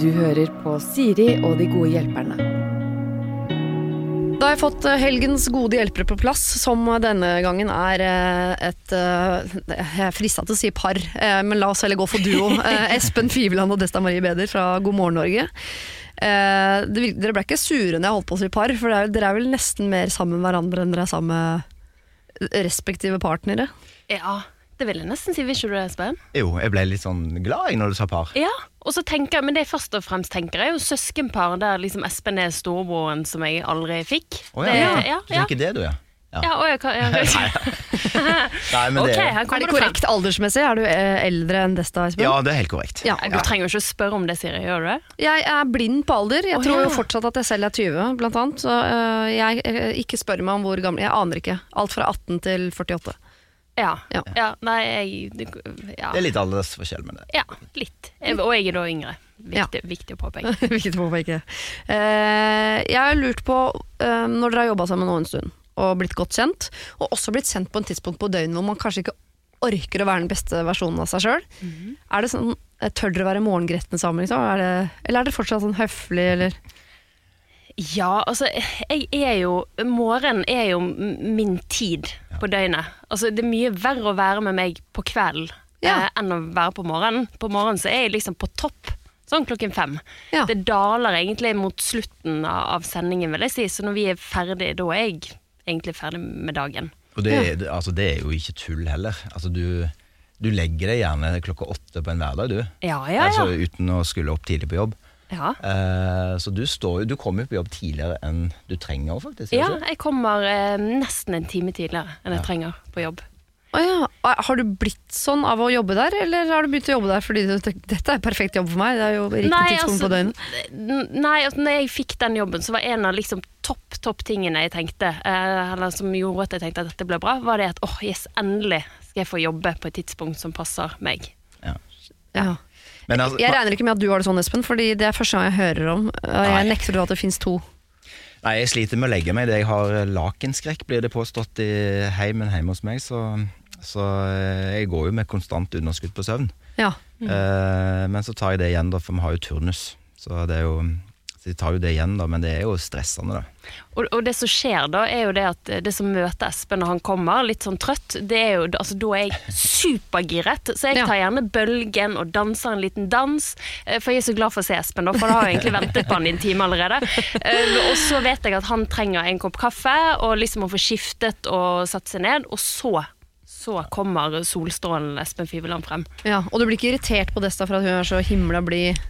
Du hører på Siri og de gode hjelperne. Da har jeg fått eh, helgens gode hjelpere på plass, som denne gangen er eh, et eh, Jeg er frista til å si par, men la oss heller gå for duo. Espen Fiveland og Desta Marie Beder fra God morgen Norge. Eh, Dere ble ikke sure når jeg holdt på å si par, for er, dere er vel nesten mer sammen med hverandre enn dere er sammen med respektive partnere. Ja, det vil jeg nesten si. Vil ikke du det, Espen? Jo, jeg ble litt sånn glad jeg når du sa par. Ja, og så tenker jeg, men det jeg først og fremst tenker er jo søskenpar der liksom Espen er storebroren som jeg aldri fikk. Å Det- ja, ja, Du ja. er ikke det, du, ja? Ja. Ja, og jeg kan, ja, Nei, men Ok, det her Er det det frem. korrekt aldersmessig? Er du eh, eldre enn Desta, Espen? Ja, det er helt korrekt. Ja. Du trenger jo ikke å spørre om det, Siri. Gjør du det? Jeg er blind på alder. Jeg oh, tror ja. jo fortsatt at jeg selv er 20, blant annet. Så uh, jeg øh, ikke spør meg om hvor gammel Jeg aner ikke. Alt fra 18 til 48. Ja. Ja. ja nei, jeg ja. Det er litt aldersforskjell med det. ja, litt. Og jeg er da yngre. Viktig, viktig å påpeke. Eh, jeg har lurt på, øh, når dere har jobba sammen nå en stund, og blitt godt kjent, og også blitt kjent på en tidspunkt på døgnet hvor man kanskje ikke orker å være den beste versjonen av seg sjøl. Er det sånn, eh, Tør dere være morgengretne sammen, liksom? Er det, eller er dere fortsatt sånn høflig, eller Ja, altså, jeg er jo Morgenen er jo min tid på døgnet. Altså, det er mye verre å være med meg på kvelden Ja. eh, enn å være på morgenen. På morgenen så er jeg liksom på topp, sånn klokken fem. Ja. Det daler egentlig mot slutten av, av sendingen, vil jeg si. Så når vi er ferdig, da er jeg egentlig ferdig med dagen. Og det, det, altså, det er jo ikke tull heller. Altså, du, du legger deg gjerne klokka åtte på en hverdag, du. Ja, ja, Altså, ja. uten å skulle opp tidlig på jobb. Ja, Eh, så du, står, du kommer jo på jobb tidligere enn du trenger, faktisk. ja jeg kommer eh, nesten en time tidligere enn jeg trenger på jobb. Å ja. Har du blitt sånn av å jobbe der, eller har du begynt å jobbe der fordi du tenker, dette er perfekt jobb for meg? Det er jo riktig Nei, tidspunkt altså, på døgnet. n- Nei, altså, når jeg fikk den jobben, så var en av liksom topp, topp tingene jeg tenkte, eh, eller som gjorde at jeg tenkte at dette ble bra, var det at åh, yes, endelig skal jeg få jobbe på et tidspunkt som passer meg. Ja. Men altså, Jeg regner ikke med at du har det sånn, Espen, fordi det er første gang jeg hører om. og Jeg Nei. nekter at det finnes to. Nei, jeg sliter med å legge meg. Jeg har eh, lakenskrekk, blir det påstått i heimen hjemme hos meg. Så, så eh, jeg går jo med konstant underskudd på søvn. Ja. Eh, men så tar jeg det igjen, da, for vi har jo turnus. Så det er jo så jeg tar jo det igjen, da, men det er jo stressende, da. Og, og det som skjer da, er jo det at det som møter Espen når han kommer, litt sånn trøtt, det er jo, altså da er jeg supergiret, så jeg tar gjerne bølgen og danser en liten dans, eh, for jeg er så glad for å se Espen da, for da har jeg egentlig ventet på han i en time allerede. Eh, Og så vet jeg at han trenger en kopp kaffe, og liksom å få skiftet og satt seg ned, og så, så kommer solstrålen Espen Fiveland frem. ja. Og du blir ikke irritert på Desta for at hun er så himla blid?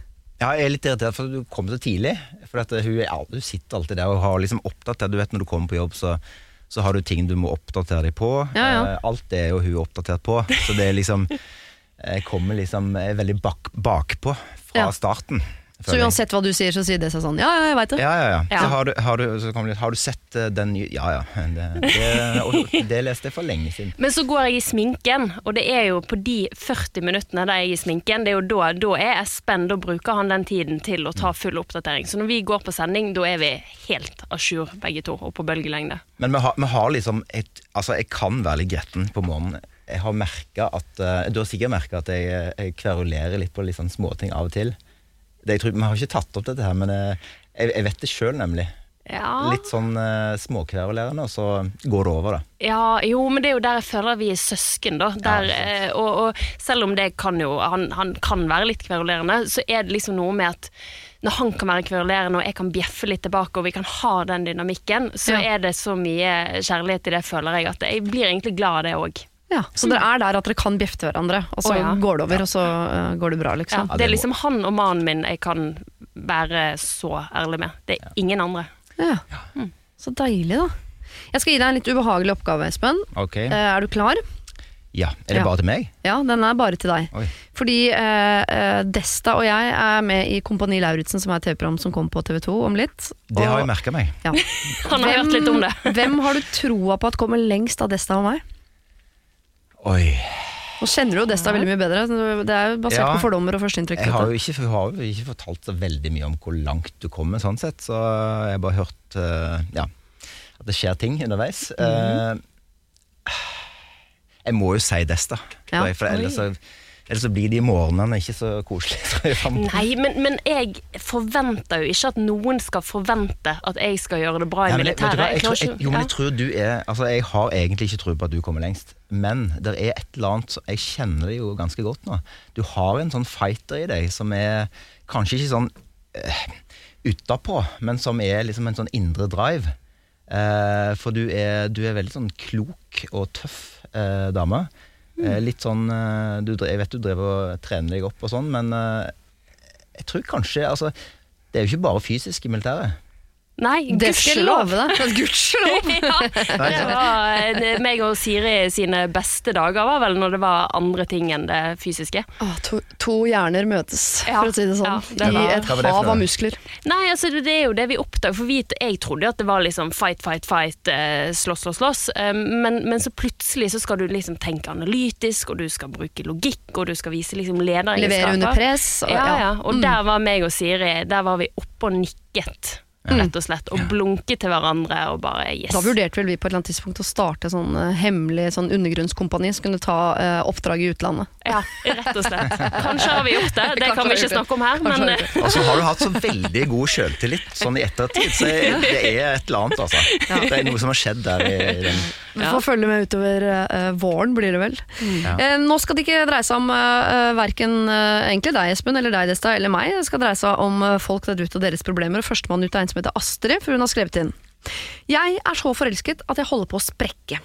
Ja, jeg er litt irritert for at du kom så tidlig. For at hun, ja, hun sitter alltid der og har liksom oppdatert Du vet når du kommer på jobb, så, så har du ting du må oppdatere deg på. Ja, ja. Eh, alt det er jo hun oppdatert på. Så det er liksom Jeg kommer liksom jeg er veldig bak, bakpå fra starten. Så uansett hva du sier, så sier Desta sånn ja, ja, jeg veit det. Ja, ja, ja. Ja. Så har du, har, du, så kommer det, har du sett eh, den nye Ja, ja. Det, det, det leste jeg for lenge siden. Men så går jeg i sminken, og det er jo på de 40 minuttene der jeg er i sminken, det er jo da, da er Espen, da bruker han den tiden til å ta full oppdatering. Så når vi går på sending, da er vi helt à jour begge to, og på bølgelengde. Men vi har, vi har liksom et, Altså, jeg kan være litt gretten på morgenen. Jeg har merka at eh, Du har sikkert merka at jeg, jeg kverulerer litt på litt sånn småting av og til. Det, jeg tror, Vi har ikke tatt opp dette her, men eh, jeg, jeg vet det sjøl, nemlig. Ja. Litt sånn uh, småkverulerende, og så går det over, da. ja, jo, men det er jo der jeg føler vi er søsken, da. Der, ja, og, og selv om det kan jo han, han kan være litt kverulerende, så er det liksom noe med at når han kan være kverulerende og jeg kan bjeffe litt tilbake, og vi kan ha den dynamikken, så Ja. er det så mye kjærlighet i det, føler jeg, at jeg blir egentlig glad av det òg. Ja, så dere er der at dere kan bjeffe til hverandre, og så oh, ja. går det over, og så uh, går det bra, Ja, liksom. det er liksom han og mannen min jeg kan være så ærlig med. Det er ingen andre. Ja. Så deilig, da. Jeg skal gi deg en litt ubehagelig oppgave, Espen. Okay. Uh, er du klar? ja, Er det ja. bare til meg? Ja, den er bare til deg. Oi. Fordi eh, eh, Desta og jeg er med i Kompani Lauritzen, som er et TV-program som kommer på TV2 om litt. Det har jeg merka meg. Ja. Han har hørt litt om det. hvem har du troa på at kommer lengst av Desta og meg? Oi. Nå kjenner du jo Desta veldig mye bedre. Det er jo basert Ja. på fordommer og førsteinntrykk. Jeg har jo ikke, har jo ikke fortalt så veldig mye om hvor langt du kommer, sånn sett, så jeg har bare hørt eh, ja, at det skjer ting underveis. Eh, jeg må jo si Desta, Ja. for, ellers så Ellers så blir de morgenene ikke så koselige. Nei, men, men jeg forventer jo ikke at noen skal forvente at jeg skal gjøre det bra i jeg- militæret. jeg jeg- Jo, men jeg tror du er Altså, jeg har egentlig ikke tro på at du kommer lengst. Men det er et eller annet Jeg kjenner det jo ganske godt nå. Du har en sånn fighter i deg som er kanskje ikke sånn uh, utapå, men som er liksom en sånn indre drive. Uh, for du er, du er veldig sånn klok og tøff uh, dame. Eh, litt sånn eh, du, Jeg vet du drev og trener deg opp og sånn, men eh, jeg tror kanskje Altså, det er jo ikke bare fysisk i militæret. Nei, gudskjelov. Gudskjelov! ja, det var eh, meg og Siri sine beste dager var vel når det var andre ting enn det fysiske. Ah, to, to hjerner møtes, Ja, for å si det sånn. ja, det var- I et hav av muskler. Nei, altså det er jo det vi oppdager, for vi, jeg trodde jo at det var liksom fight, fight, fight, eh, slåss, slåss, slåss. Eh, men, men så plutselig så skal du liksom tenke analytisk, og du skal bruke logikk, og du skal vise liksom lederegenskaper. Levere under press. og- Ja, ja. Og Mm. der var meg og Siri, der var vi oppe og nikket, rett og slett. Og blunke til hverandre og bare yes. Da vurderte vel vi på et eller annet tidspunkt å starte sånn eh, hemmelig sånn undergrunnskompani som kunne ta eh, oppdrag i utlandet. Ja, rett og slett. Kanskje har vi gjort det, det Kanskje kan vi ikke snakke om her, Kanskje men eh, Og så har du hatt så veldig god sjøltillit sånn i ettertid, så det er et eller annet, altså. Det er noe som har skjedd der i, i den Vi Ja. får følge med utover uh, våren, blir det vel. Ja. Eh, nå skal det ikke dreie seg om uh, verken uh, egentlig deg, Espen, eller deg, Desta, eller meg. Det skal dreie seg om uh, folk der ute og deres problemer. Og Førstemann ut er en som heter Astrid, for hun har skrevet inn. Jeg er så forelsket at jeg holder på å sprekke.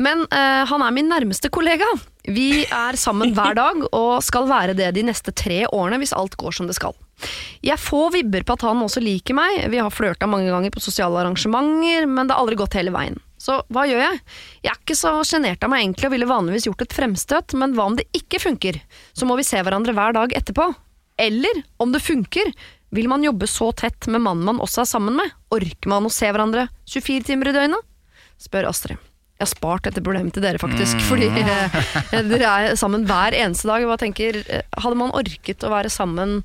Men eh, han er min nærmeste kollega. Vi er sammen hver dag og skal være det de neste tre årene hvis alt går som det skal. Jeg får vibber på at han også liker meg, vi har flørta mange ganger på sosiale arrangementer, men det har aldri gått hele veien. Så hva gjør jeg? Jeg er ikke så sjenert av meg egentlig og ville vanligvis gjort et fremstøt, men hva om det ikke funker? Så må vi se hverandre hver dag etterpå. Eller, om det funker, vil man jobbe så tett med mannen man også er sammen med? Orker man å se hverandre 24 timer i døgnet? Spør Astrid. Jeg har spart dette problemet til dere, faktisk, fordi eh, dere er sammen hver eneste dag. Jeg tenker, eh, Hadde man orket å være sammen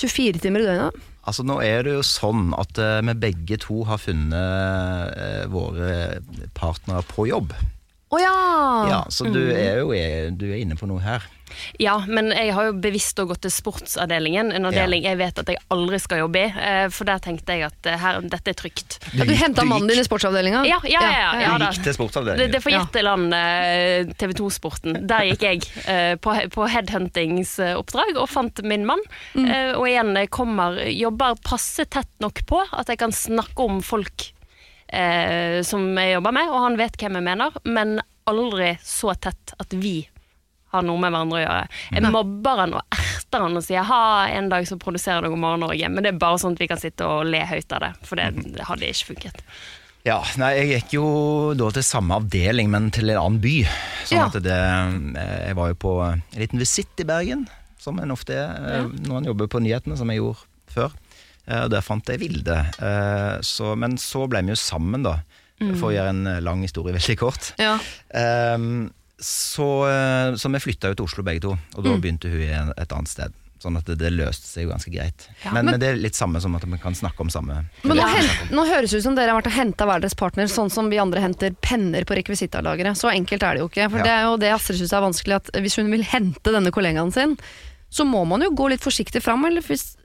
24 timer i døgnet? Altså Nå er det jo sånn at eh, vi begge to har funnet eh, våre partnere på jobb. Å ja! Ja, Så du er jo du er inne på noe her. Ja, men jeg har jo bevisst gått til sportsavdelingen, en avdeling jeg vet at jeg aldri skal jobbe i. eh, For der tenkte jeg at eh, her, dette er trygt. Ja, du henta mannen din i sportsavdelinga? Ja, ja, ja, ja, ja, Du gikk til Det, sportsavdelingen. det får gjette land eh, TV 2-sporten. Der gikk jeg på, på headhuntingsoppdrag og fant min mann. Mm. og igjen kommer, jobber passe tett nok på at jeg kan snakke om folk eh, som jeg jobber med, og han vet hvem jeg mener, men aldri så tett at vi har noe med hverandre å gjøre. Jeg mobber han og erter han og sier ha, en dag så produserer du God morgen Norge, men det er bare sånn at vi kan sitte og le høyt av det, for det, det hadde ikke funket. Ja, nei, Jeg gikk jo da til samme avdeling, men til en annen by. Sånn Ja. at det, eh, Jeg var jo på en liten visitt i Bergen, som en ofte er ja. når en jobber på nyhetene, som jeg gjorde før. Eh, Og Der fant jeg Vilde. Eh, Så, men så ble vi jo sammen, da. For å gjøre en eh, lang historie veldig kort. Ja. Ehm, så, så vi flytta jo til Oslo begge to, og Mm. da begynte hun et annet sted. Sånn at det, det løste seg jo ganske greit. men, Men- det er litt samme som at vi kan snakke om samme Men nå, Ja. hen, nå høres det ut som dere har vært og henta hver deres partner, sånn som vi andre henter penner på rekvisittalageret. Så enkelt er det jo ikke. For Ja. det er jo det Astrid syns er vanskelig, at hvis hun vil hente denne kollegaen sin, så må man jo gå litt forsiktig fram. Eller hvis,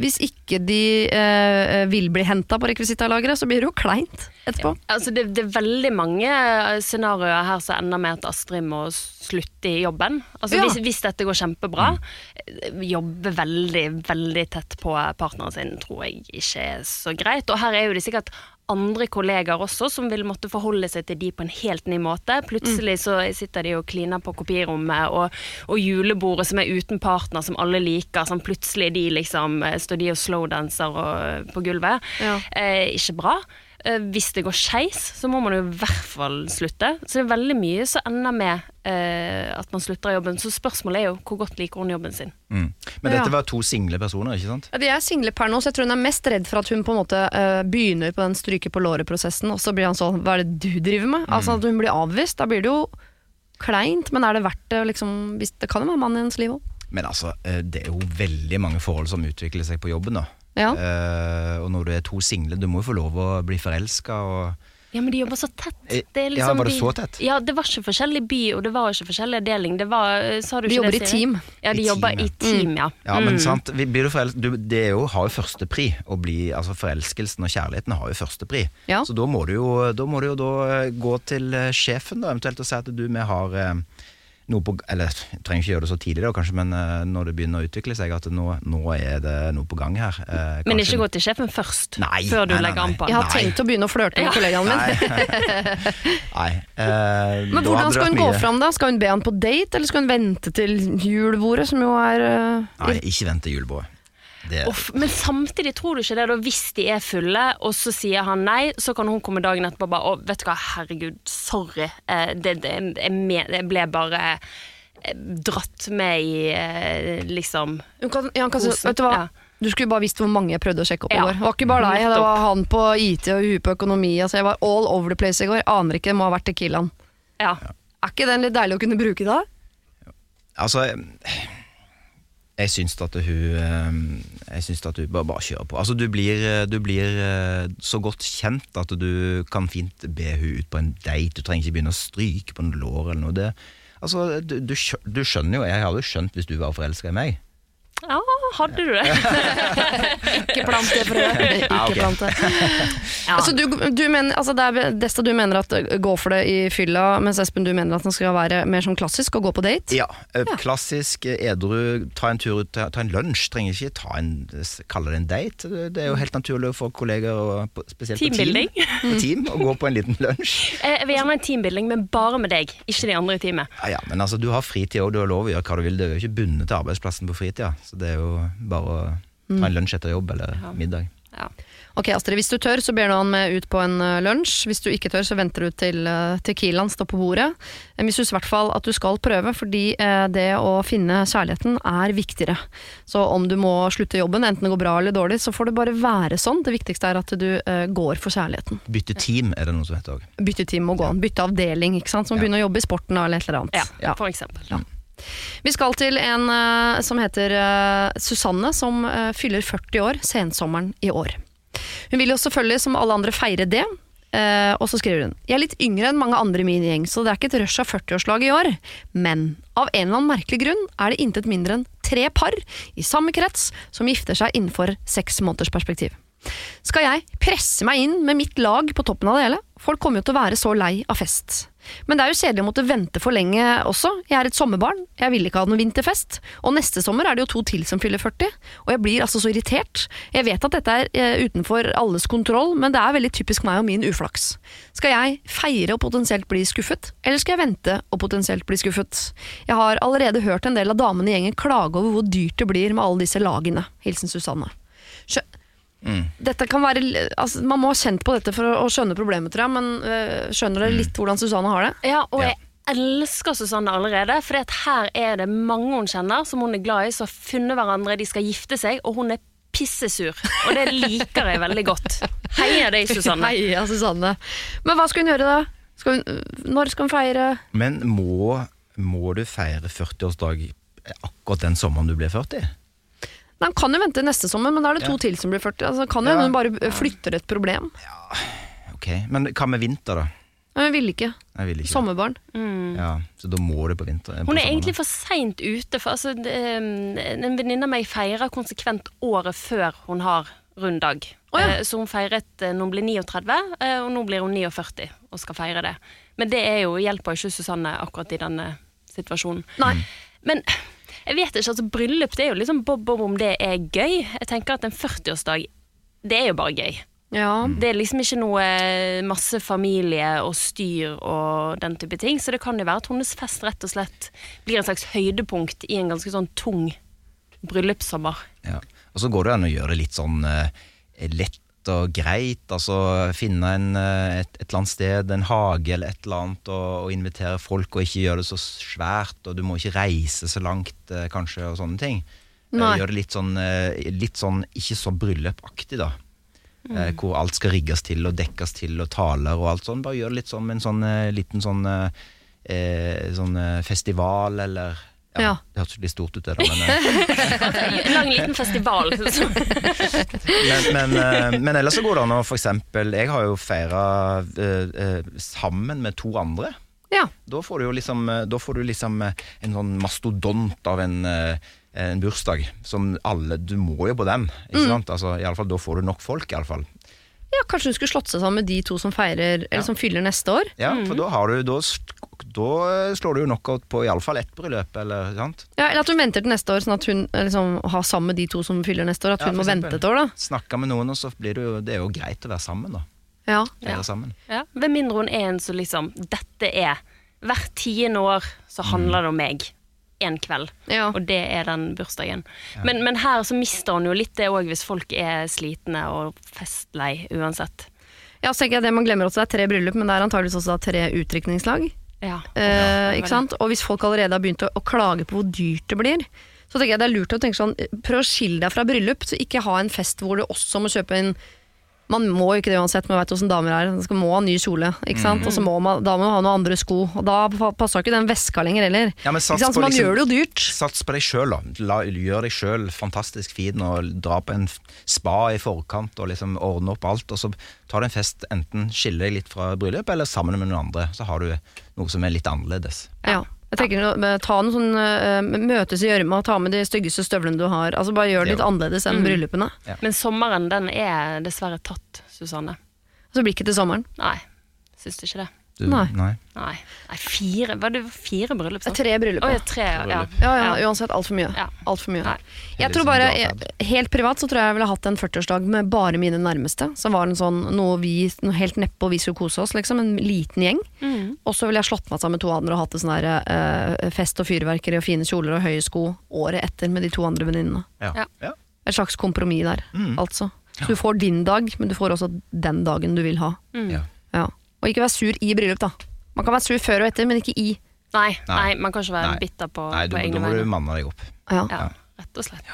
hvis ikke de eh, vil bli henta på rekvisittalageret, så blir det jo kleint etterpå. Altså det, det er veldig mange eh, scenarioer her som ender med at Astrid må slutte i jobben. Altså Ja. hvis, hvis dette går kjempebra, eh, jobbe veldig, veldig tett på partneren sin tror jeg ikke er så greit. Og her er jo det sikkert andre kollegaer også som vil måtte forholde seg til de på en helt ny måte. Plutselig så sitter de og kliner på kopirommet, og, og julebordet som er uten partner, som alle liker, som plutselig de liksom eh, står de og slowdanser på gulvet. Ja. Eh, ikke bra. Eh, hvis det går skeis, så må man jo i hvert fall slutte. Så det er veldig mye som ender med eh, at man slutter i jobben. Så spørsmålet er jo hvor godt liker hun jobben sin. Mm. Men Ja. dette var to single personer, ikke sant? Ja, de er single per nå, så jeg tror hun er mest redd for at hun på en måte eh, begynner på den stryke på låret-prosessen, og så blir han sånn Hva er det du driver med? Altså at hun blir avvist. Da blir det jo kleint, men er det verdt det? Liksom, hvis, det kan jo være mannen i hennes liv òg. Men altså, eh, det er jo veldig mange forhold som utvikler seg på jobben, da. Ja. Uh, og når du er to single, du må jo få lov å bli forelska og Ja, men de jobber så tett. Eh, Det er ja, liksom var det så tett? Ja, det var ikke forskjellig by, og det var ikke forskjellig deling. Det var, eh, sa du De ikke jobber det, i team. Ja, de I jobber team, ja. i team, ja. Ja, men Mm. sant, vi blir du du, det er jo, har jo førstepri altså Forelskelsen og kjærligheten har jo førstepri. Ja. Så da må du jo da, må du jo da gå til sjefen da, eventuelt og si at du, vi har eh, noe på Eller jeg trenger ikke gjøre det så tidlig, da, kanskje, men eh, når det begynner å utvikle seg, at nå, nå er det noe på gang her. eh, Men ikke gå til sjefen først, Nei, før du nei, nei, legger an på Jeg har Nei. tenkt å begynne å flørte med Ja. kollegaen min. Nei. Eh, Men hvordan skal hun gå fram da? Skal hun be han på date, eller skal hun vente til julebordet, som jo er eh, Nei, ikke vente til julebordet. Det, Uff, men samtidig tror du ikke det, da, hvis de er fulle, og så sier han nei, så kan hun komme dagen etterpå og bare Å, vet du hva, herregud, sorry. Eh, det, det, jeg, ble bare eh, dratt med i eh, liksom Hun kan, ja, kan vet du hva? ja. Du skulle bare visst hvor mange jeg prøvde å sjekke opp i Ja, går. Det var ikke bare deg, det var han på IT og hun på økonomi. Altså jeg var all over the place i går. Aner ikke, det må ha vært Tequilaen. Ja. Er ikke den litt deilig å kunne bruke da? Altså Jeg syns at hun eh, Jeg syns at hun bare, bare kjører på. Altså Du blir, eh, du blir eh, så godt kjent at du kan fint be hun ut på en date. Du trenger ikke begynne å stryke på en lår eller noe. Det, altså, du, du skjønner jo Jeg hadde jo skjønt hvis du var forelska i meg. Ja, hadde du det? Ikke plant det frøet. Ikke plant det. Ja. Altså, du, du mener, altså det er, Desta, du mener at går gå for det i fylla, mens Espen, du mener at den skal være mer sånn klassisk og gå på date? Ja, eh, Klassisk eh, edru. Ta en tur ut, ta, en lunsj. Trenger ikke ta en, kalle det en date. Det er jo helt naturlig for kolleger, og spesielt på team, Teambuilding. på team, å gå på en liten lunsj. Eh, Jeg vil gjerne en teambuilding, men bare med deg, ikke de andre i teamet. Ja, ja, men altså, du har fritid og du har lov å gjøre hva du vil. Du er jo ikke bundet til arbeidsplassen på fritida. Så det er jo bare å ta en lunsj etter jobb eller middag. Ja. Ok, Astrid, Hvis du tør, så ber du han med ut på en uh, lunsj. Hvis du ikke tør, så venter du til uh, Tequilaen står på bordet. Men vi syns i hvert fall at du skal prøve, fordi det å finne kjærligheten er viktigere. Så om du må slutte jobben, enten det går bra eller dårlig, så får det bare være sånn. Det viktigste er at du går for kjærligheten. Bytte team er det noe som heter òg. Bytte team og gå an. Bytte avdeling, ikke sant. Som Ja. begynner å jobbe i sporten eller et eller annet. ja, for eksempel. Vi skal til en uh, som heter uh, Susanne, som uh, fyller 40 år sensommeren i år. Hun vil jo selvfølgelig, som alle andre, feire det. og så skriver hun Jeg er litt yngre enn mange andre i min gjeng, så det er ikke et rush av 40-årslag i år. Men av en eller annen merkelig grunn er det intet mindre enn tre par i samme krets som gifter seg innenfor seks måneders perspektiv. Skal jeg presse meg inn med mitt lag på toppen av det hele? Folk kommer jo til å være så lei av fest. Men det er jo kjedelig å måtte vente for lenge også. Jeg er et sommerbarn, jeg vil ikke ha noen vinterfest. Og neste sommer er det jo to til som fyller 40, og jeg blir altså så irritert. Jeg vet at dette er eh, utenfor alles kontroll, men det er veldig typisk meg og min uflaks. Skal jeg feire og potensielt bli skuffet, eller skal jeg vente og potensielt bli skuffet? Jeg har allerede hørt en del av damene i gjengen klage over hvor dyrt det blir med alle disse lagene. Hilsen Susanne. Skjø dette kan være, altså, man må ha kjent på dette for å, å skjønne problemet, tror jeg, men øh, skjønner dere litt hvordan Susanne har det? Ja, og jeg elsker Susanne allerede, for her er det mange hun kjenner som hun er glad i, som har funnet hverandre, de skal gifte seg, og hun er pissesur. Og det liker jeg veldig godt. Heia deg, Susanne. Heia Susanne. Men hva skal hun gjøre da? Skal hun, når skal hun feire? Men må, må du feire 40-årsdag akkurat den sommeren du blir 40? Nei, han kan jo vente neste sommer, men da er det to Ja. til som blir 40. Altså, kan jo Ja. hun bare flytter et problem. Ja, Ok, Men hva med vinter, da? Men hun ville ikke. Jeg vil ikke. Sommerbarn. Ja, så da må du på vinter. Hun er egentlig for seint ute. For altså, um, en venninne av meg feirer konsekvent året før hun har rund dag. Å, ja. Eh, Så hun feiret eh, når hun ble 39, eh, og nå blir hun 49 og skal feire det. Men det er jo, hjelper ikke Susanne akkurat i denne situasjonen. Nei. Men jeg vet ikke, altså bryllup det er jo liksom bob-bob om det er gøy. Jeg tenker at en 40-årsdag, det er jo bare gøy. Ja. Det er liksom ikke noe eh, masse familie og styr og den type ting, så det kan jo være at hennes fest rett og slett blir en slags høydepunkt i en ganske sånn tung bryllupssommer. Ja. Og så går det an å gjøre det litt sånn eh, lett og greit. Altså finne en, eh, et, et eller annet sted, en hage eller et eller annet, og, og invitere folk, og ikke gjøre det så svært, og du må ikke reise så langt, eh, kanskje, og sånne ting. Eh, Nei. Gjør det litt sånn, litt sånn ikke så bryllupaktig, da. Mm. hvor alt skal rigges til og dekkes til og taler og alt sånn. Bare gjør det litt som en sånn liten sånn, eh, sånn festival eller Ja. Det hørtes litt stort ut, det da, men, eh, En lang liten festival. Men, men, eh, men ellers så går det an å eksempel Jeg har jo feira sammen med to andre. Ja. Da får du jo liksom, eh, da får du liksom eh, en sånn mastodont av en, eh, en bursdag som alle Du må jo på den, ikke sant? Altså, i alle fall, da får du nok folk, iallfall. Ja, kanskje hun skulle slått seg sammen med de to som feirer, eller Ja. som fyller neste år. Ja, for da har du Da, da slår du jo knockout på iallfall ett bryllup, eller sant? Ja, eller at hun venter til neste år, sånn at hun eh, liksom, har sammen med de to som fyller neste år. At hun må vente et år, da. Snakke med noen, og så blir det jo Det er jo greit å være sammen, da. Ja. Ja. sammen. Ja, Ved mindre hun er en som liksom Dette er Hvert tiende år så handler det om meg. En kveld. Ja. Og det er den bursdagen. Men, men her så mister hun jo litt det òg, hvis folk er slitne og festlei uansett. ja, så tenker jeg det Man glemmer også det er tre bryllup, men det er antakeligvis også tre utdrikningslag. Ja. Eh, ikke sant? Og hvis folk allerede har begynt å, å klage på hvor dyrt det blir, så tenker jeg det er lurt å tenke sånn Prøv å skille deg fra bryllup, så ikke ha en fest hvor du også må kjøpe en man må jo ikke det uansett, man vet hvordan damer er. Man må ha ny kjole, ikke sant? og så må man, da må man ha noen andre sko. Og da passer ikke den veska lenger heller. Ja, men ikke sats på man liksom- gjør det jo dyrt. Sats på deg sjøl, da. La, gjør deg sjøl fantastisk fin og dra på en spa i forkant og liksom ordne opp alt. Og så tar du en fest, enten skille deg litt fra bryllup eller sammen med noen andre. Så har du noe som er litt annerledes. Ja. Jeg tenker Ta noen sånn, eh, Møtes i gjørma, ta med de styggeste støvlene du har. Altså Bare gjør det litt annerledes enn bryllupene. Men sommeren, den er dessverre tatt, Susanne. Så blir ikke til sommeren. Nei, syns ikke det? Du, Nei. Nei. Nei fire Var det fire bryllup? sant? Tre bryllup. Oh, ja. tre. Ja. Ja, ja, uansett altfor mye. Ja. Alt for mye. Nei. Jeg tror bare, jeg, Helt privat så tror jeg jeg ville hatt en 40-årsdag med bare mine nærmeste. Som var en sånn, noe vi, noe helt nedpå vi skulle kose oss, liksom. En liten gjeng. Mm. Og så ville jeg slått meg sammen med to andre og hatt en sånn her, eh, fest og fyrverkeri og fine kjoler og høye sko året etter med de to andre venninnene. Ja. Ja. Ja. Et slags kompromiss der, Mm. altså. Så du får din dag, men du får også den dagen du vil ha. Mm. Ja. Og ikke være sur i bryllup, da. Man kan være sur før og etter, men ikke i. Nei, Nei. nei, man kan ikke være Nei. bitter på, Nei, på Nei, da må du vegne. manne deg opp. Ja. Ja, rett og slett.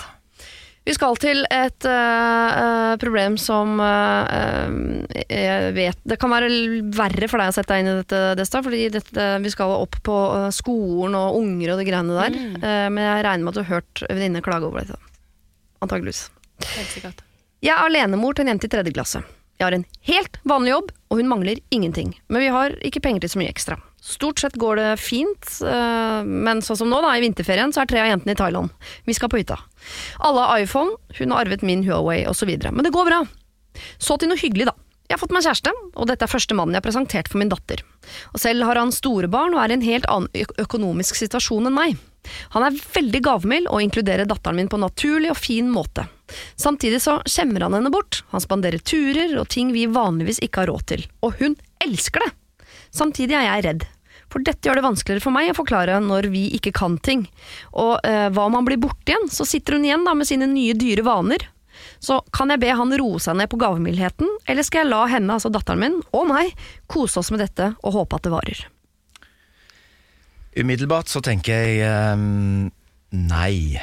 Vi skal til et eh, problem som eh, jeg vet Det kan være verre for deg å sette deg inn i dette, Desta, fordi dette, vi skal opp på skolen og unger og de greiene der. Eh, men jeg regner med at du har hørt venninne klage over dette. Antakeligvis. Helt sikkert. Jeg er alenemor til en jente i tredje klasse. Jeg har en helt vanlig jobb, og hun mangler ingenting. Men vi har ikke penger til så mye ekstra. Stort sett går det fint, eh, men sånn som nå, da, i vinterferien, så er tre av jentene i Thailand. Vi skal på hytta. Alle har iPhone, hun har arvet min Huawei osv. Men det går bra. Så til noe hyggelig, da. Jeg har fått meg kjæreste, og dette er første mannen jeg har presentert for min datter. Og selv har han store barn og er i en helt annen økonomisk situasjon enn meg. Han er veldig gavmild og inkluderer datteren min på en naturlig og fin måte. Samtidig så skjemmer han henne bort. Han spanderer turer og ting vi vanligvis ikke har råd til. Og hun elsker det! Samtidig er jeg redd. For dette gjør det vanskeligere for meg å forklare når vi ikke kan ting. Og eh, hva om han blir borte igjen, så sitter hun igjen da med sine nye dyre vaner. Så kan jeg be han roe seg ned på gavmildheten, eller skal jeg la henne, altså datteren min, og meg, kose oss med dette og håpe at det varer? Umiddelbart så tenker jeg um, nei.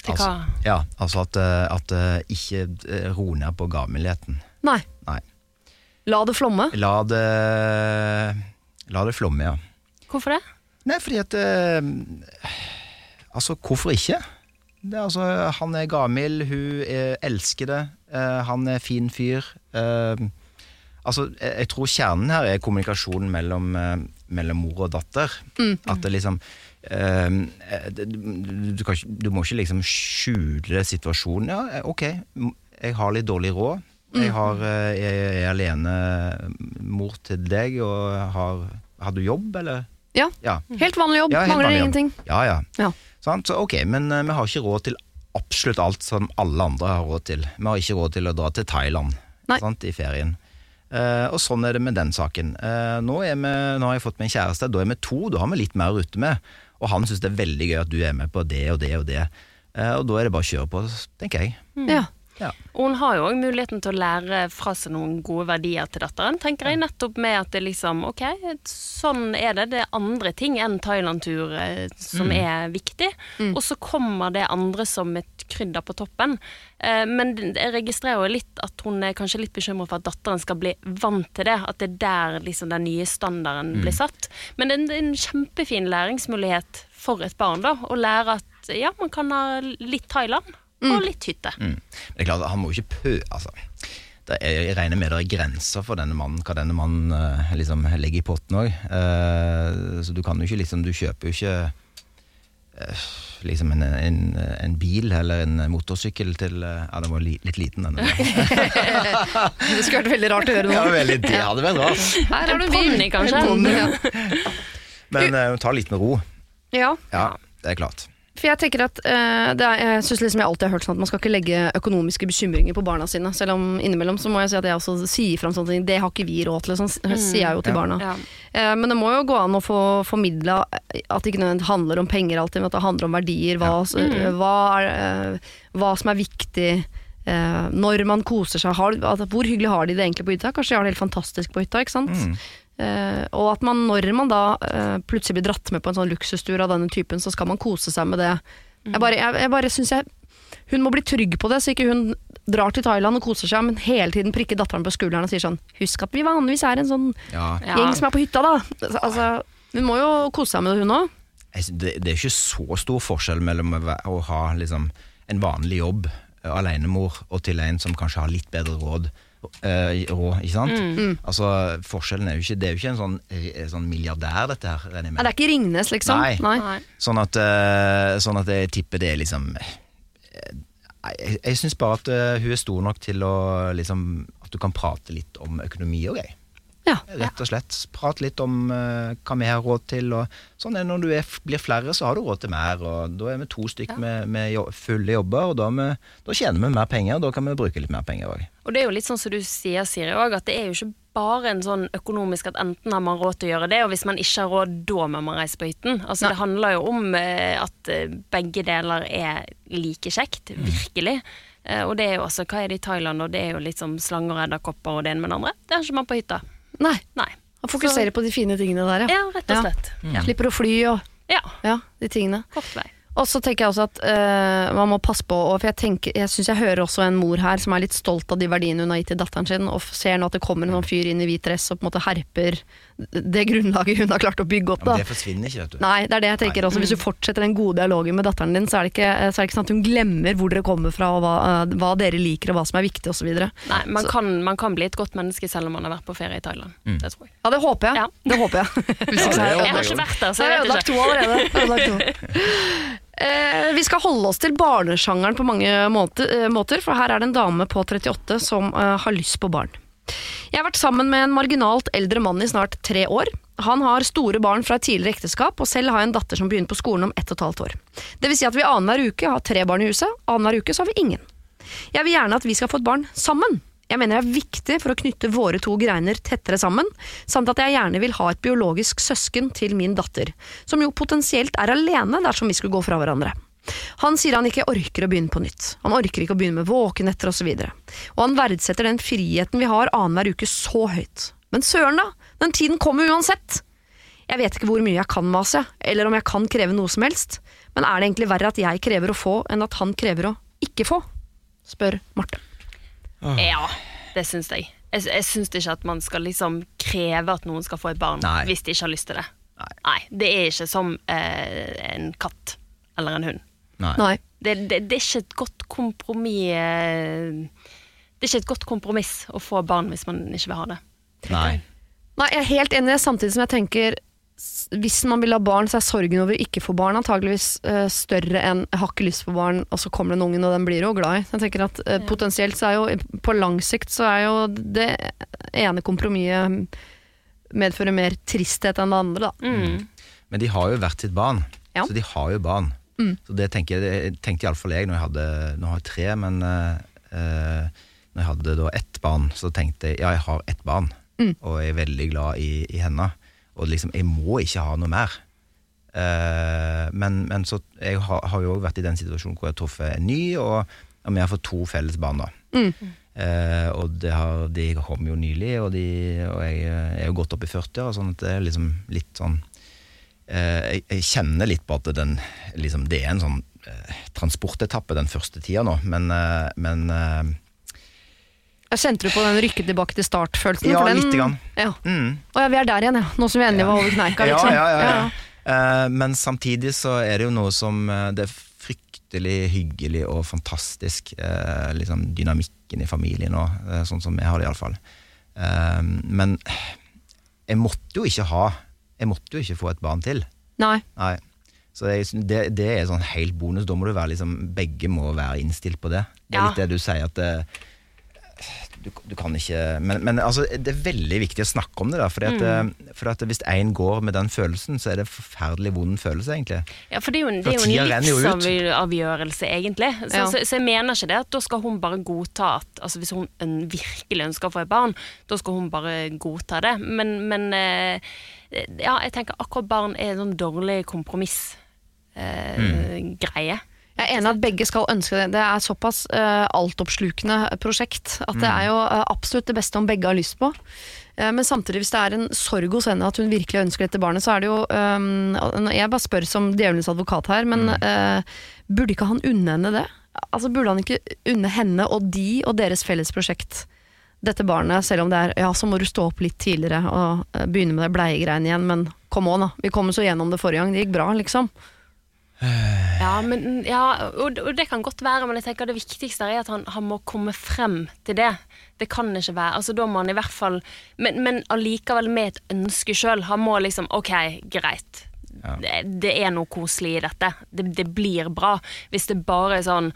Til hva? Altså, ja, altså at, eh, at eh, ikke eh, ro ned på gavmildheten. Nei. Nei. La det flomme. La det La det flomme, ja. Hvorfor det? Nei, fordi at uh, Altså, hvorfor ikke? Det altså, han er gavmild, hun er, elsker det, eh, han er fin fyr. Uh, altså, jeg, jeg tror kjernen her er kommunikasjonen mellom, mellom mor og datter. At det liksom eh, du, kan, du må ikke liksom skjule situasjonen. Ja, eh, ok, jeg har litt dårlig råd. Jeg, har, eh, jeg er alene mor til deg, og har, har du jobb, eller? Ja. Ja. Helt vanlig jobb, Ja, helt mangler vanlig ingenting. Ja, ja. Ja. Sånn, Så, ok, men uh, vi har ikke råd til absolutt alt som alle andre har råd til. Vi har ikke råd til å dra til Thailand sant, i ferien. Eh, og sånn er det med den saken. Uh, nå, vi, nå har jeg fått meg en kjæreste, da er vi to, da har vi litt mer å rutte med. Og han syns det er veldig gøy at du er med på det og det og det. Uh, og da er det bare å kjøre på, tenker jeg. Ja. Ja. Og hun har jo òg muligheten til å lære fra seg noen gode verdier til datteren. tenker jeg Nettopp med at det liksom Ok, sånn er det. Det er andre ting enn Thailand-tur som som er viktig. Og så kommer det andre som et krydder på toppen. Eh, men jeg registrerer jo litt at hun er kanskje litt bekymret for at datteren skal bli vant til det. At det er der liksom den nye standarden blir satt. Men det en, det er en kjempefin læringsmulighet for et barn da, å lære at ja, man kan ha litt Thailand og litt hytte. Mm. Det er klart, Han må jo ikke pø... Altså, det er, jeg regner med det er grenser for denne mannen, hva denne mannen uh, liksom legger i potten òg. så du kan jo ikke liksom Du kjøper jo ikke eh, liksom en, en, en bil eller en motorsykkel til eh, Ja, den var li, litt liten, denne. Det skulle vært veldig rart å gjøre Ja, veldig, det hadde vært rart. Her har du ponni, kanskje? En ponni, ja. Men eh, ta litt med ro. ja, Ja, det er klart. For jeg tenker at uh, det er, Jeg synes liksom jeg alltid har hørt sånn at man skal ikke legge økonomiske bekymringer på barna sine. Selv om innimellom så må jeg si at jeg også sier fram sånne ting. Det har ikke vi råd til, sånn sier jeg jo til Ja. barna. Ja. Uh, Men det må jo gå an å få formidla at det ikke nødvendigvis handler om penger alltid, men at det handler om verdier. Hva, s- hva, er, eh, hva som er viktig eh, når man koser seg. Har, altså, hvor hyggelig har de det egentlig på hytta? Kanskje de har det helt fantastisk på hytta. ikke sant? Eh, og at man når man da eh, plutselig blir dratt med på en sånn luksustur av denne typen, så skal man kose seg med det. Jeg bare, jeg, jeg bare synes jeg Hun må bli trygg på det, så ikke hun drar til Thailand og koser seg, men hele tiden prikker datteren på skulderen og sier sånn Husk at vi vanligvis er en sånn Ja, Ja. gjeng som er på hytta, da. Altså, hun må jo kose seg med det, hun òg. det, det er ikke så stor forskjell mellom å ha liksom, en vanlig jobb, eh, alenemor, og til en som kanskje har litt bedre råd. Eh, råd ikke sant? Mm. Altså, forskjellen er jo ikke Det er jo ikke en sånn, en sånn milliardær, dette her, regner jeg med. det er ikke Ringnes, liksom. Nei. Nei. Sånn at, eh, sånn at jeg tipper det er liksom eh, Jeg, jeg syns bare at eh, hun er stor nok til å liksom At du kan prate litt om økonomi og greier. Ja. Rett og slett. Prate litt om uh, hva vi har råd til. Og sånn er når du er, blir flere, så har du råd til mer. Og da er vi to stykker med, med jo, fulle jobber, og da, vi, da tjener vi mer penger. Og da kan vi bruke litt mer penger òg. Og det er jo litt sånn som du sier, Siri, også, at det er jo ikke bare en sånn økonomisk at enten har man råd til å gjøre det, og hvis man ikke har råd, da må man reise på hytten. Altså Det handler jo om eh, at eh, begge deler er like kjekt, virkelig. Eh, og det er jo også, hva er det i Thailand, og det er jo litt som slanger og edderkopper og det ene med det andre. Det har ikke man på hytta. Nei. Nei. Han fokuserer på de fine tingene der, ja. Ja, rett og slett. Ja. Slipper å fly og ja. ja, de tingene. Kort vei. Og så tenker jeg også at eh, man må passe på, og for jeg, tenker, jeg syns jeg hører også en mor her som er litt stolt av de verdiene hun har gitt til datteren sin, og ser nå at det kommer en sånn fyr inn i hvit dress og på en måte herper det grunnlaget hun har klart å bygge opp. Da. det forsvinner ikke, vet du. Nei, det er det jeg tenker også. Hvis du fortsetter den gode dialogen med datteren din, så er det ikke, så er det ikke sånn at hun glemmer hvor dere kommer fra, og hva, eh, hva dere liker, og hva som er viktig, osv. Nei, man kan, man kan bli et godt menneske selv om man har vært på ferie i Thailand. Det tror jeg. det håper jeg. Ja. Det håper jeg. Hvis ikke så jeg Jeg har ikke vært der, så jeg vet ikke. Jeg har ødelagt to. Eh, vi skal holde oss til barnesjangeren på mange måter, eh, måter, for her er det en dame på 38 som eh, har lyst på barn. Jeg har vært sammen med en marginalt eldre mann i snart tre år. Han har store barn fra et tidligere ekteskap, og selv har jeg en datter som begynner på skolen om ett og et halvt år. Det vil si at vi annenhver uke har tre barn i huset, annenhver uke så har vi ingen. Jeg vil gjerne at vi skal få et barn sammen. Jeg mener det er viktig for å knytte våre to greiner tettere sammen, samt at jeg gjerne vil ha et biologisk søsken til min datter, som jo potensielt er alene dersom vi skulle gå fra hverandre. Han sier han ikke orker å begynne på nytt. Han orker ikke å begynne med våkenetter osv. Og, og han verdsetter den friheten vi har annenhver uke så høyt. Men søren da, den tiden kommer uansett. Jeg vet ikke hvor mye jeg kan mase, eller om jeg kan kreve noe som helst, men er det egentlig verre at jeg krever å få enn at han krever å ikke få? Spør Marte. Ja, det syns jeg. Jeg, jeg syns ikke at man skal liksom kreve at noen skal få et barn Nei. hvis de ikke har lyst til det. Nei. Det er ikke som eh, en katt eller en hund. Nei. Nei. Det, det, det er ikke et godt kompromiss eh, Det er ikke et godt kompromiss å få barn hvis man ikke vil ha det. Nei. Nei, jeg er helt enig, samtidig som jeg tenker hvis man vil ha barn, så er sorgen over å ikke få barn antageligvis uh, større enn 'jeg har ikke lyst på barn', og så kommer det en unge, og den blir du jo glad i. Jeg tenker at eh, Potensielt så er jo på lang sikt så er jo det ene kompromisset medfører mer tristhet enn det andre, da. Mm. Men de har jo hvert sitt barn. Ja. Så de har jo barn. Så det tenker jeg, tenkte iallfall jeg når jeg hadde Nå har jeg tre, men eh, eh, når jeg hadde da ett barn, så tenkte jeg ja, jeg har ett barn, og jeg er veldig glad i, i henne. Og liksom, jeg må ikke ha noe mer. Eh, men, men så jeg har, har jo òg vært i den situasjonen hvor jeg har truffet en ny, og Og vi har fått to felles barn, da. Mm. Eh, og det har, de kom jo nylig, og, de, og jeg eh, er jo godt opp i 40-åra, sånn at det er liksom litt sånn jeg, jeg kjenner litt på at den, liksom, det er en sånn eh, transportetappe den første tida nå, men, eh, men eh, Jeg Kjente du på den rykket tilbake til start-følelsen? Ja, den- lite grann. Ja. mm. Å ja, vi er der igjen, ja. Nå som vi endelig var over kneika, liksom. Ja, ja, ja, ja. Eh, men samtidig så er det jo noe som eh, Det er fryktelig hyggelig og fantastisk, eh, liksom dynamikken i familien og eh, sånn som vi har det iallfall. Uh, men jeg måtte jo ikke ha Jeg måtte jo ikke få et barn til. Nei. Nei. Så det, det er sånn helt bonus. Da må du være liksom Begge må være innstilt på det. Det er Ja. litt det du sier at det, du, du kan ikke Men, men altså, det er veldig viktig å snakke om det. der Fordi at, mm. for at Hvis én går med den følelsen, så er det en forferdelig vond følelse, egentlig. Ja, for det er jo det er jo en livsavgjørelse, egentlig. Så, Ja. så, så jeg mener ikke det at da skal hun bare godta at altså Hvis hun virkelig ønsker å få et barn, da skal hun bare godta det. Men, men eh, ja, jeg tenker akkurat barn er en sånn dårlig kompromissgreie. Eh, mm. Jeg er enig at begge skal ønske det. Det er såpass uh, altoppslukende prosjekt at det er jo uh, absolutt det beste om begge har lyst på. Uh, men samtidig, hvis det er en sorg hos henne at hun virkelig ønsker dette barnet, så er det jo um, Jeg bare spør som djevelens advokat her, men eh, burde ikke han unne henne det? Altså Burde han ikke unne henne og de og deres felles prosjekt dette barnet, selv om det er ja, så må du stå opp litt tidligere og eh, begynne med det bleiegreiene igjen, men kom on, da. Vi kom så gjennom det forrige gang, det gikk bra, liksom. Ja, men, ja og, og det kan godt være, men jeg tenker det viktigste er at han, han må komme frem til det. Det kan ikke være altså Da må han i hvert fall Men, men allikevel med et ønske sjøl. Han må liksom Ok, greit. Ja. Det, det er noe koselig i dette. Det, det blir bra. Hvis det bare er sånn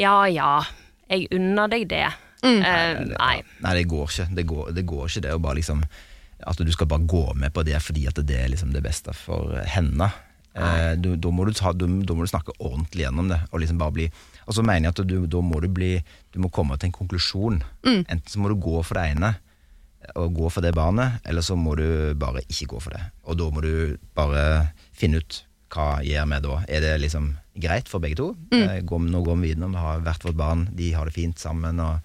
Ja ja, jeg unner deg det. Eh, nei. Nei, det går ikke. Det går, det går ikke det å bare liksom At du skal bare gå med på det fordi at det er liksom det beste for henne. Eh, du, da, må du ta, du, da må du snakke ordentlig gjennom det. Og liksom bare bli Og så mener jeg at du, da må du bli Du må komme til en konklusjon. Enten så må du gå for det ene og gå for det barnet, eller så må du bare ikke gå for det. Og da må du bare finne ut hva gjør vi da. Er det liksom greit for begge to? Eh, Går, nå går vi videre, vi har hvert vårt barn, de har det fint sammen. Og,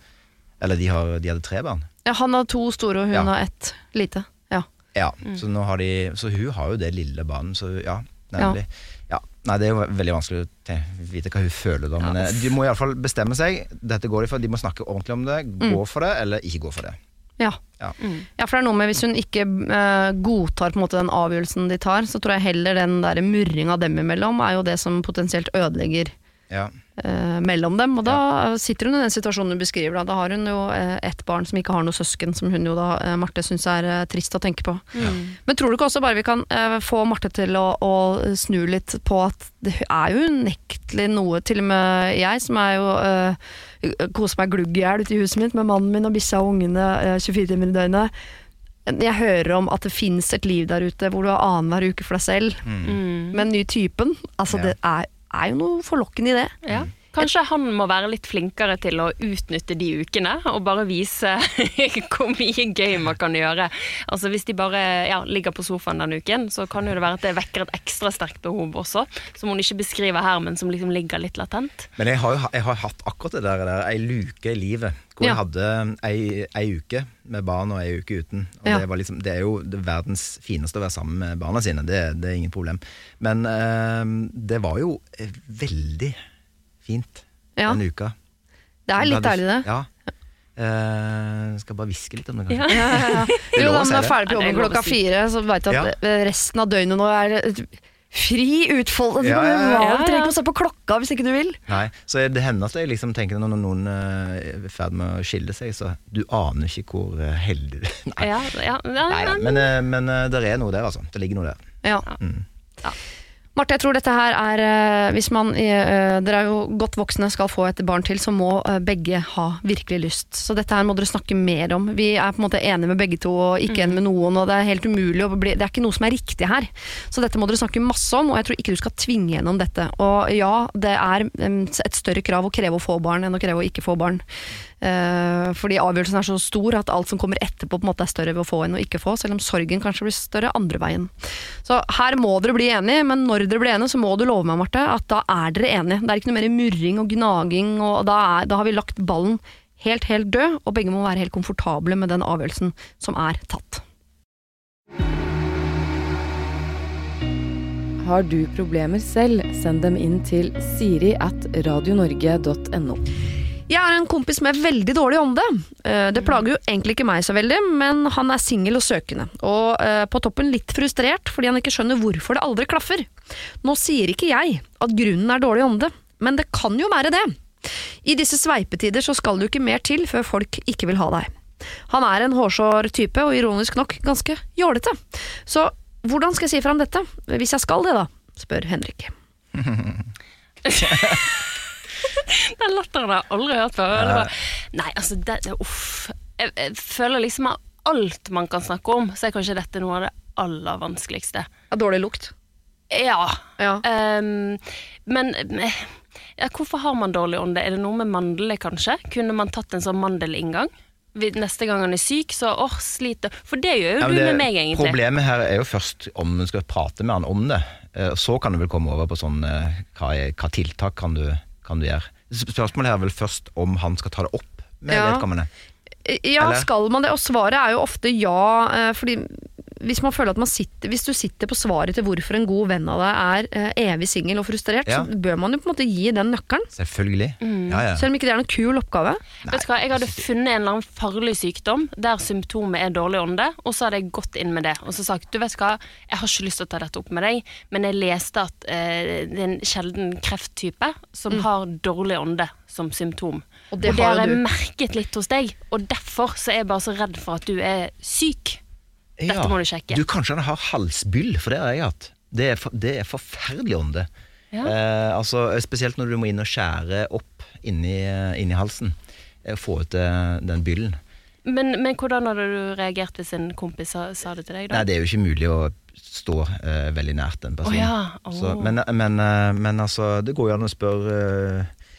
eller de, har, de hadde tre barn. Ja, han har to store, og hun Ja. har ett lite. Ja. Ja, så, nå har de, så hun har jo det lille barnet, så ja. Nemlig. Ja. Nei, det er jo veldig vanskelig å te- vite hva hun føler da, men eh, de må iallfall bestemme seg. Dette går de for, de må snakke ordentlig om det. Gå for det, eller ikke gå for det. Ja. Ja. ja, for det er noe med hvis hun ikke eh, godtar på en måte den avgjørelsen de tar, så tror jeg heller den der murringa dem imellom er jo det som potensielt ødelegger Ja. Eh, mellom dem. Og da ja. sitter hun i den situasjonen du beskriver. Da, da har hun jo eh, ett barn som ikke har noe søsken, som hun jo da, eh, Marte, syns er eh, trist å tenke på. Men tror du ikke også bare vi kan eh, få Marte til å, å snu litt på at det er jo unektelig noe, til og med jeg som er jo eh, koser meg glugg i hjel ute i huset mitt med mannen min og bikkja og ungene eh, 24 timer i døgnet. Jeg hører om at det fins et liv der ute hvor du har annenhver uke for deg selv, Mm. med en ny typen. Altså, Ja. det er, er jo noe forlokkende i det. Ja. Kanskje han må være litt flinkere til å utnytte de ukene, og bare vise hvor mye gøy man kan gjøre. Altså Hvis de bare ja, ligger på sofaen den uken, så kan jo det være at det vekker et ekstra sterkt behov også, som hun ikke beskriver her, men som liksom ligger litt latent. Men jeg har jeg har hatt akkurat det der, der ei luke i livet. Hvor Ja. jeg hadde ei, ei uke med barn og ei uke uten. Og Ja. det, var liksom, det er jo det verdens fineste å være sammen med barna sine. Det, det er ingen problem. Men øh, det var jo eh, veldig fint Ja. denne uka. Det er litt deilig, det. Ja. Uh, skal bare hviske litt om det, kanskje. Ja. Ja, ja, ja. Jo, da man er ferdig på Ja, jobben klokka fire, så veit du at Ja. resten av døgnet nå er fri utfold. Ja, Ja, ja, ja. Du trenger ikke å se på klokka hvis ikke du vil. Nei, så det hender at jeg liksom tenker når noen eh, er i ferd med å skille seg, så du aner ikke hvor eh, heldig du Nei, Ja, ja, ja, nei men, men eh, det er noe der, altså. Det ligger noe der. Ja. Mm. Marte, jeg tror dette her er eh, Hvis man eh, Dere er jo godt voksne, skal få et barn til, så må eh, begge ha virkelig lyst. Så dette her må dere snakke mer om. Vi er på en måte enige med begge to, og ikke enige med noen. Og det er helt umulig bli Det er ikke noe som er riktig her. Så dette må dere snakke masse om, og jeg tror ikke du skal tvinge gjennom dette. Og ja, det er et større krav å kreve å få barn enn å kreve å ikke få barn. Eh, fordi avgjørelsen er så stor at alt som kommer etterpå på en måte er større ved å få enn å ikke få, selv om sorgen kanskje blir større andre veien. Så her må dere bli enige, men når dere blir enige, så må du love meg, Marte, at da er dere enige. Det er ikke noe mer murring og gnaging, og da, er, da har vi lagt ballen helt, helt død, og begge må være helt komfortable med den avgjørelsen som er tatt. Har du problemer selv, send dem inn til siri at radionorge.no. Jeg har en kompis med veldig dårlig ånde. Eh, Det plager jo egentlig ikke meg så veldig, men han er singel og søkende. Og eh, på toppen litt frustrert fordi han ikke skjønner hvorfor det aldri klaffer. Nå sier ikke jeg at grunnen er dårlig ånde, men det kan jo være det. I disse sveipetider så skal det jo ikke mer til før folk ikke vil ha deg. Han er en hårsår type, og ironisk nok ganske jålete. Så hvordan skal jeg si fra om dette? Hvis jeg skal det, da? spør Henrik. Den latteren har jeg aldri hørt før. Det var, nei, altså, det, det, uff. Jeg, jeg føler liksom at alt man kan snakke om, så er kanskje dette noe av det aller vanskeligste. Ja, dårlig lukt. Ja. Ja. Um, men ja, hvorfor har man dårlig ånde? Er det noe med mandler, kanskje? Kunne man tatt en sånn mandelinngang? Neste gang han er syk, så åh, sliter For det gjør jo Ja, det, du med meg, egentlig. Problemet her er jo først om du skal prate med han om det. Eh, Så kan du vel komme over på sånn eh, hva, hva tiltak kan du, kan du gjøre. Spørsmålet er vel først om han skal ta det opp med Ja. vedkommende. Ja, Eller? skal man det? Og svaret er jo ofte ja. eh, Fordi hvis man føler at man sitter Hvis du sitter på svaret til hvorfor en god venn av deg er eh, evig singel og frustrert, Ja. så bør man jo på en måte gi den nøkkelen. Selvfølgelig. Mm. Ja, ja. Selv om ikke det er noen kul oppgave. Vet du hva, Jeg hadde funnet en eller annen farlig sykdom der symptomet er dårlig ånde, og så hadde jeg gått inn med det og så sagt du vet hva, jeg har ikke lyst til å ta dette opp med deg, men jeg leste at eh, det er en sjelden krefttype som har dårlig ånde som symptom. Og det og det har har jeg du. merket litt hos deg, og derfor så er jeg bare så redd for at du er syk. Dette må du sjekke. Du Kanskje han har halsbyll, for det har jeg hatt. Det er, for, det er forferdelig ånde. Ja. Eh, altså, spesielt når du må inn og skjære opp inni, inni halsen. eh, Få ut eh, den byllen. Men, men hvordan hadde du reagert hvis en kompis sa, sa det til deg? da? Nei, det er jo ikke mulig å stå eh, veldig nært en person. Oh, ja, oh. Så, men, men, eh, men altså, det går jo an å spørre eh,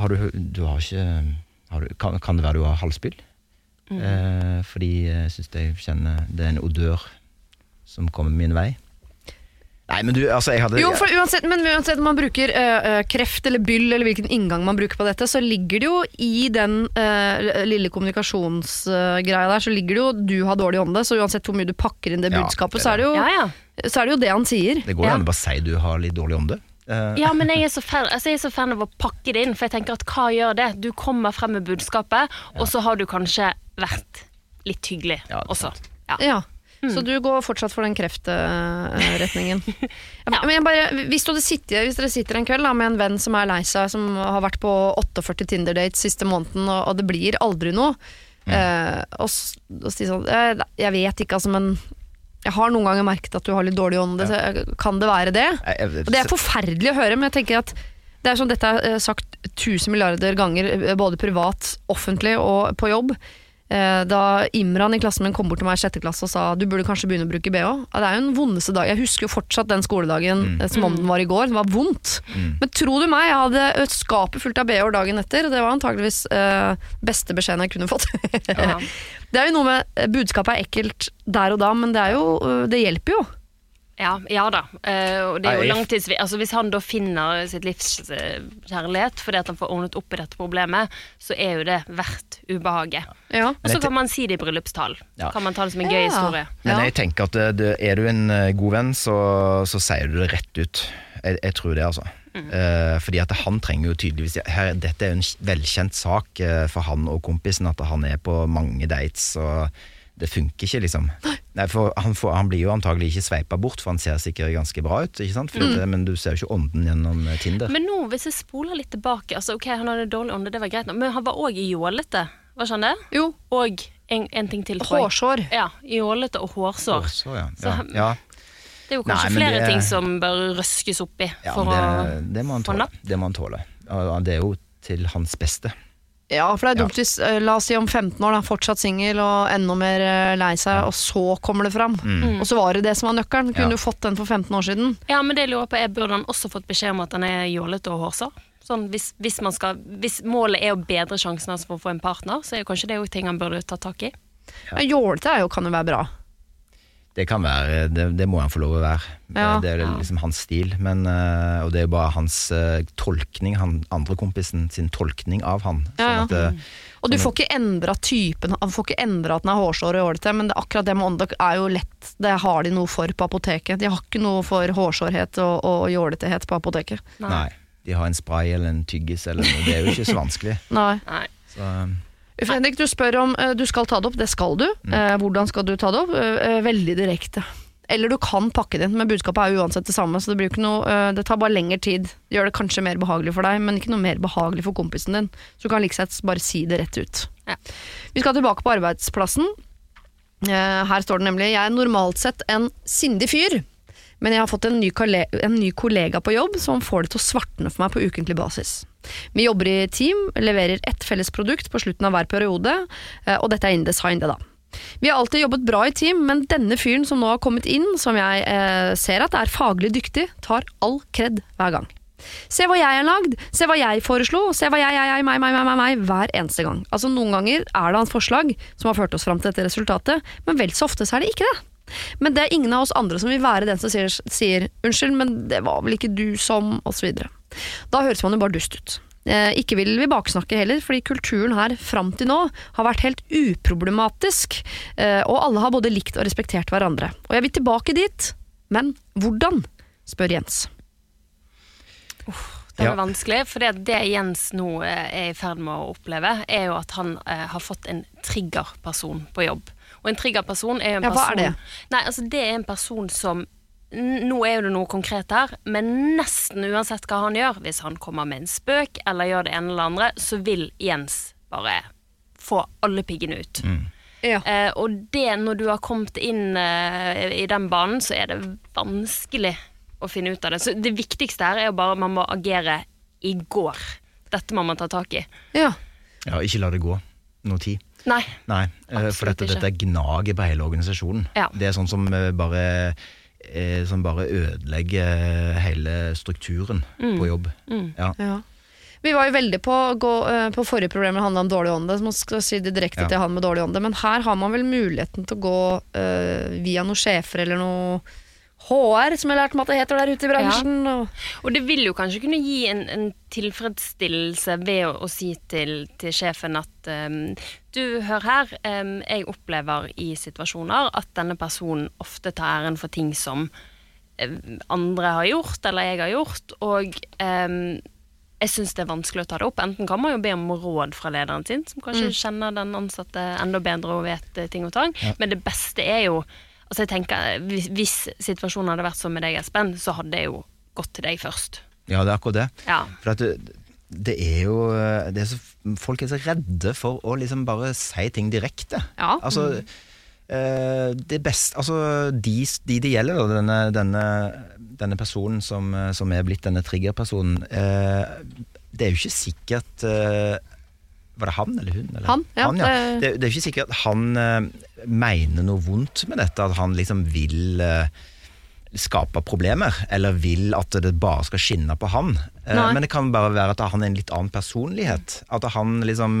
Har du Du har ikke har du, kan, kan det være du har halsbyll? Mm. Eh, fordi jeg syns jeg kjenner det er en odør som kommer min vei. Nei, men du, altså, jeg hadde Jo, for uansett, men uansett om man bruker eh, kreft eller byll, eller hvilken inngang man bruker på dette, så ligger det jo i den uh, lille kommunikasjonsgreia der, så ligger det jo du har dårlig ånde, så uansett hvor mye du pakker inn det Ja, budskapet, det er så, er det jo, Ja, ja. så er det jo det han sier. Det går jo Ja. an å bare si du har litt dårlig ånde. Eh, Ja, men jeg er, så fan, altså jeg er så fan av å pakke det inn, for jeg tenker at hva gjør det? Du kommer frem med budskapet, og så har du kanskje vært litt hyggelig Ja, også. sant. Ja. Ja. Så du går fortsatt for den kreftretningen. Ja. Men bare, hvis, du hvis dere sitter en kveld da, med en venn som er lei seg, som har vært på 48 Tinder-dates siste måneden, og, og det blir aldri noe, eh, og, og si sånn jeg, Jeg vet ikke, altså, men jeg har noen ganger merket at du har litt dårlig ånde. Ja. Kan det være det? jeg- jeg- Og det er forferdelig å høre, men jeg tenker at det er sånn dette er eh, sagt tusen milliarder ganger, eh, både privat, offentlig og på jobb. Eh, Da Imran i klassen min kom bort til meg i sjette klasse og sa du burde kanskje begynne å bruke bh. Ja, det er jo den vondeste dag. Jeg husker jo fortsatt den skoledagen mm. som om den var i går. Det var vondt. Men tro du meg, jeg hadde et skapet fullt av bh-er dagen etter. og Det var antageligvis eh, beste beskjeden jeg kunne fått. Ja. det er jo noe med eh, Budskapet er ekkelt der og da, men det, jo, eh, det hjelper jo. Ja, ja da. Eh, og det er jo langtids... Altså, hvis han da finner sitt livs eh, kjærlighet fordi at han får ordnet opp i dette problemet, så er jo det verdt ubehaget. Ja. Og så kan man si det i bryllupstall. Ja. Kan man ta det som en gøy Ja. historie. Men jeg tenker at det, det, er du en eh, god venn, så, så sier du det rett ut. Jeg, jeg tror det, altså. Uh, fordi at han trenger jo tydeligvis her, Dette er jo en velkjent sak eh, for han og kompisen, at han er på mange dates, og det funker ikke, liksom. Nei, for han, får, han blir jo antagelig ikke sveipa bort, for han ser sikkert ganske bra ut, ikke sant? Mm. Det, Men du ser jo ikke ånden gjennom eh, Tinder. Men nå, hvis jeg spoler litt tilbake altså ok, Han hadde dårlig ånde, det var greit, men han var òg jålete. Var ikke han det? Jo, Og en, en ting til, tror jeg. hårsår. Ja, jålete og hårsår. hårsår ja. Så Ja, ja, Det er jo kanskje Nei, flere det- ting som bør røskes opp i ja for det, å få napp. Det må han tåle. Det er jo til hans beste. Ja, for det er dumt hvis, eh, la oss si om 15 år, da, fortsatt singel og enda mer eh, lei seg, og så kommer det fram. Og så var det det som var nøkkelen. Kunne Ja. du fått den for 15 år siden? Ja, men det jeg lurer på er, burde han også fått beskjed om at han er jålete og hårsår? Sånn, hvis, hvis, man skal, hvis målet er å bedre sjansen hans for å få en partner, så er jo kanskje det jo ting han burde ta tak i. Ja. Jålete er jo, kan jo være bra. Det kan være, det, det må han få lov å være. Ja. det er Ja. liksom hans stil. Men, eh, og det er jo bare hans eh, tolkning, han andre kompisen sin tolkning av han. Ja, ja. Sånn at, eh, Og du Sånn- får ikke endra typen, han får ikke endra at den er hårsår og jålete, men det, akkurat det med åndedokk er jo lett. Det har de noe for på apoteket. De har ikke noe for hårsårhet og, og jåletehet på apoteket. nei. De har en spray eller en tyggis eller noe. Det er jo ikke så vanskelig. Nei. Nei. Så, Henrik, du spør om eh, du skal ta det opp. Det skal du. Eh, hvordan skal du ta det opp? Eh, veldig direkte. Eller du kan pakke det inn, men budskapet er jo uansett det samme. Så det, noe, det tar bare lengre tid. Gjør det kanskje mer behagelig for deg, men ikke noe mer behagelig for kompisen din. Så du kan like sett bare si det rett ut. Ja. Vi skal tilbake på arbeidsplassen. Her står det nemlig Jeg er normalt sett en sindig fyr, men jeg har fått en ny, kollega, en ny kollega på jobb som får det til å svartne for meg på ukentlig basis. Vi jobber i team, leverer ett felles produkt på slutten av hver periode, eh, og dette er innen design, det da. Vi har alltid jobbet bra i team, men denne fyren som nå har kommet inn, som jeg eh, ser at er faglig dyktig, tar all kred hver gang. Se hva jeg har lagd, se hva jeg foreslo, se hva jeg, jeg, jeg, meg, meg, meg, meg, hver eneste gang. Altså Noen ganger er det hans forslag som har ført oss fram til dette resultatet, men vel så ofte så er det ikke det. Men det er ingen av oss andre som vil være den som sier, sier 'unnskyld, men det var vel ikke du som', osv. Da høres man jo bare dust ut. Eh, ikke vil vi baksnakke heller, fordi kulturen her fram til nå har vært helt uproblematisk, eh, og alle har både likt og respektert hverandre. Og jeg vil tilbake dit, men hvordan? spør Jens. Det er Ja. vanskelig, for det, det Jens nå eh, er i ferd med å oppleve, er jo at han eh, har fått en triggerperson på jobb. Og en triggerperson er jo en Ja, hva er det? Nei, altså det er en person som Nå er jo det noe konkret her, men nesten uansett hva han gjør, hvis han kommer med en spøk eller gjør det ene eller andre, så vil Jens bare få alle piggene ut. Ja. Eh, og det, når du har kommet inn eh, i den banen, så er det vanskelig å finne ut av det. Så det viktigste her er jo bare at man må agere i går. Dette må man ta tak i. ja. ja, ikke la det gå noe tid. Nei. Nei, eh, for Absolutt dette, er dette gnager på hele organisasjonen. Ja. Det er sånn som eh, bare, eh, som bare ødelegger hele strukturen Mm. på jobb. Ja. Ja. Vi var jo veldig på, gå, eh, på forrige problem det handla om dårlig ånde, så man skal si det direkte Ja. til han med dårlig ånde, men her har man vel muligheten til å gå eh, via noen sjefer eller noe HR, som jeg har lært meg at det heter der ute i bransjen. Og, Og det vil jo kanskje kunne gi en, en tilfredsstillelse ved å, å si til, til sjefen at um, du, hør her, um, jeg opplever i situasjoner at denne personen ofte tar æren for ting som ehm, andre har gjort, eller jeg har gjort, og ehm, jeg syns det er vanskelig å ta det opp. Enten kan man jo be om råd fra lederen sin, som kanskje kjenner den ansatte enda bedre og vet eh, ting og tang, men det beste er jo Altså jeg tenker, hvis, hvis situasjonen hadde vært som med deg, Espen, så hadde jeg jo gått til deg først. ja, det er akkurat det. Ja. For at det, det er jo det er så, Folk er så redde for å liksom bare si ting direkte. Ja. Altså, eh, det beste Altså, de, de det gjelder, da, denne, denne, denne personen som, som er blitt denne triggerpersonen, eh, det er jo ikke sikkert eh, Var det han eller hun? Eller? Han, ja, ja. det- Det, er ikke sikkert at han uh, mener noe vondt med dette, at han liksom vil uh, skape problemer, eller vil at det bare skal skinne på han. Uh, Men det kan bare være at han er en litt annen personlighet. At han liksom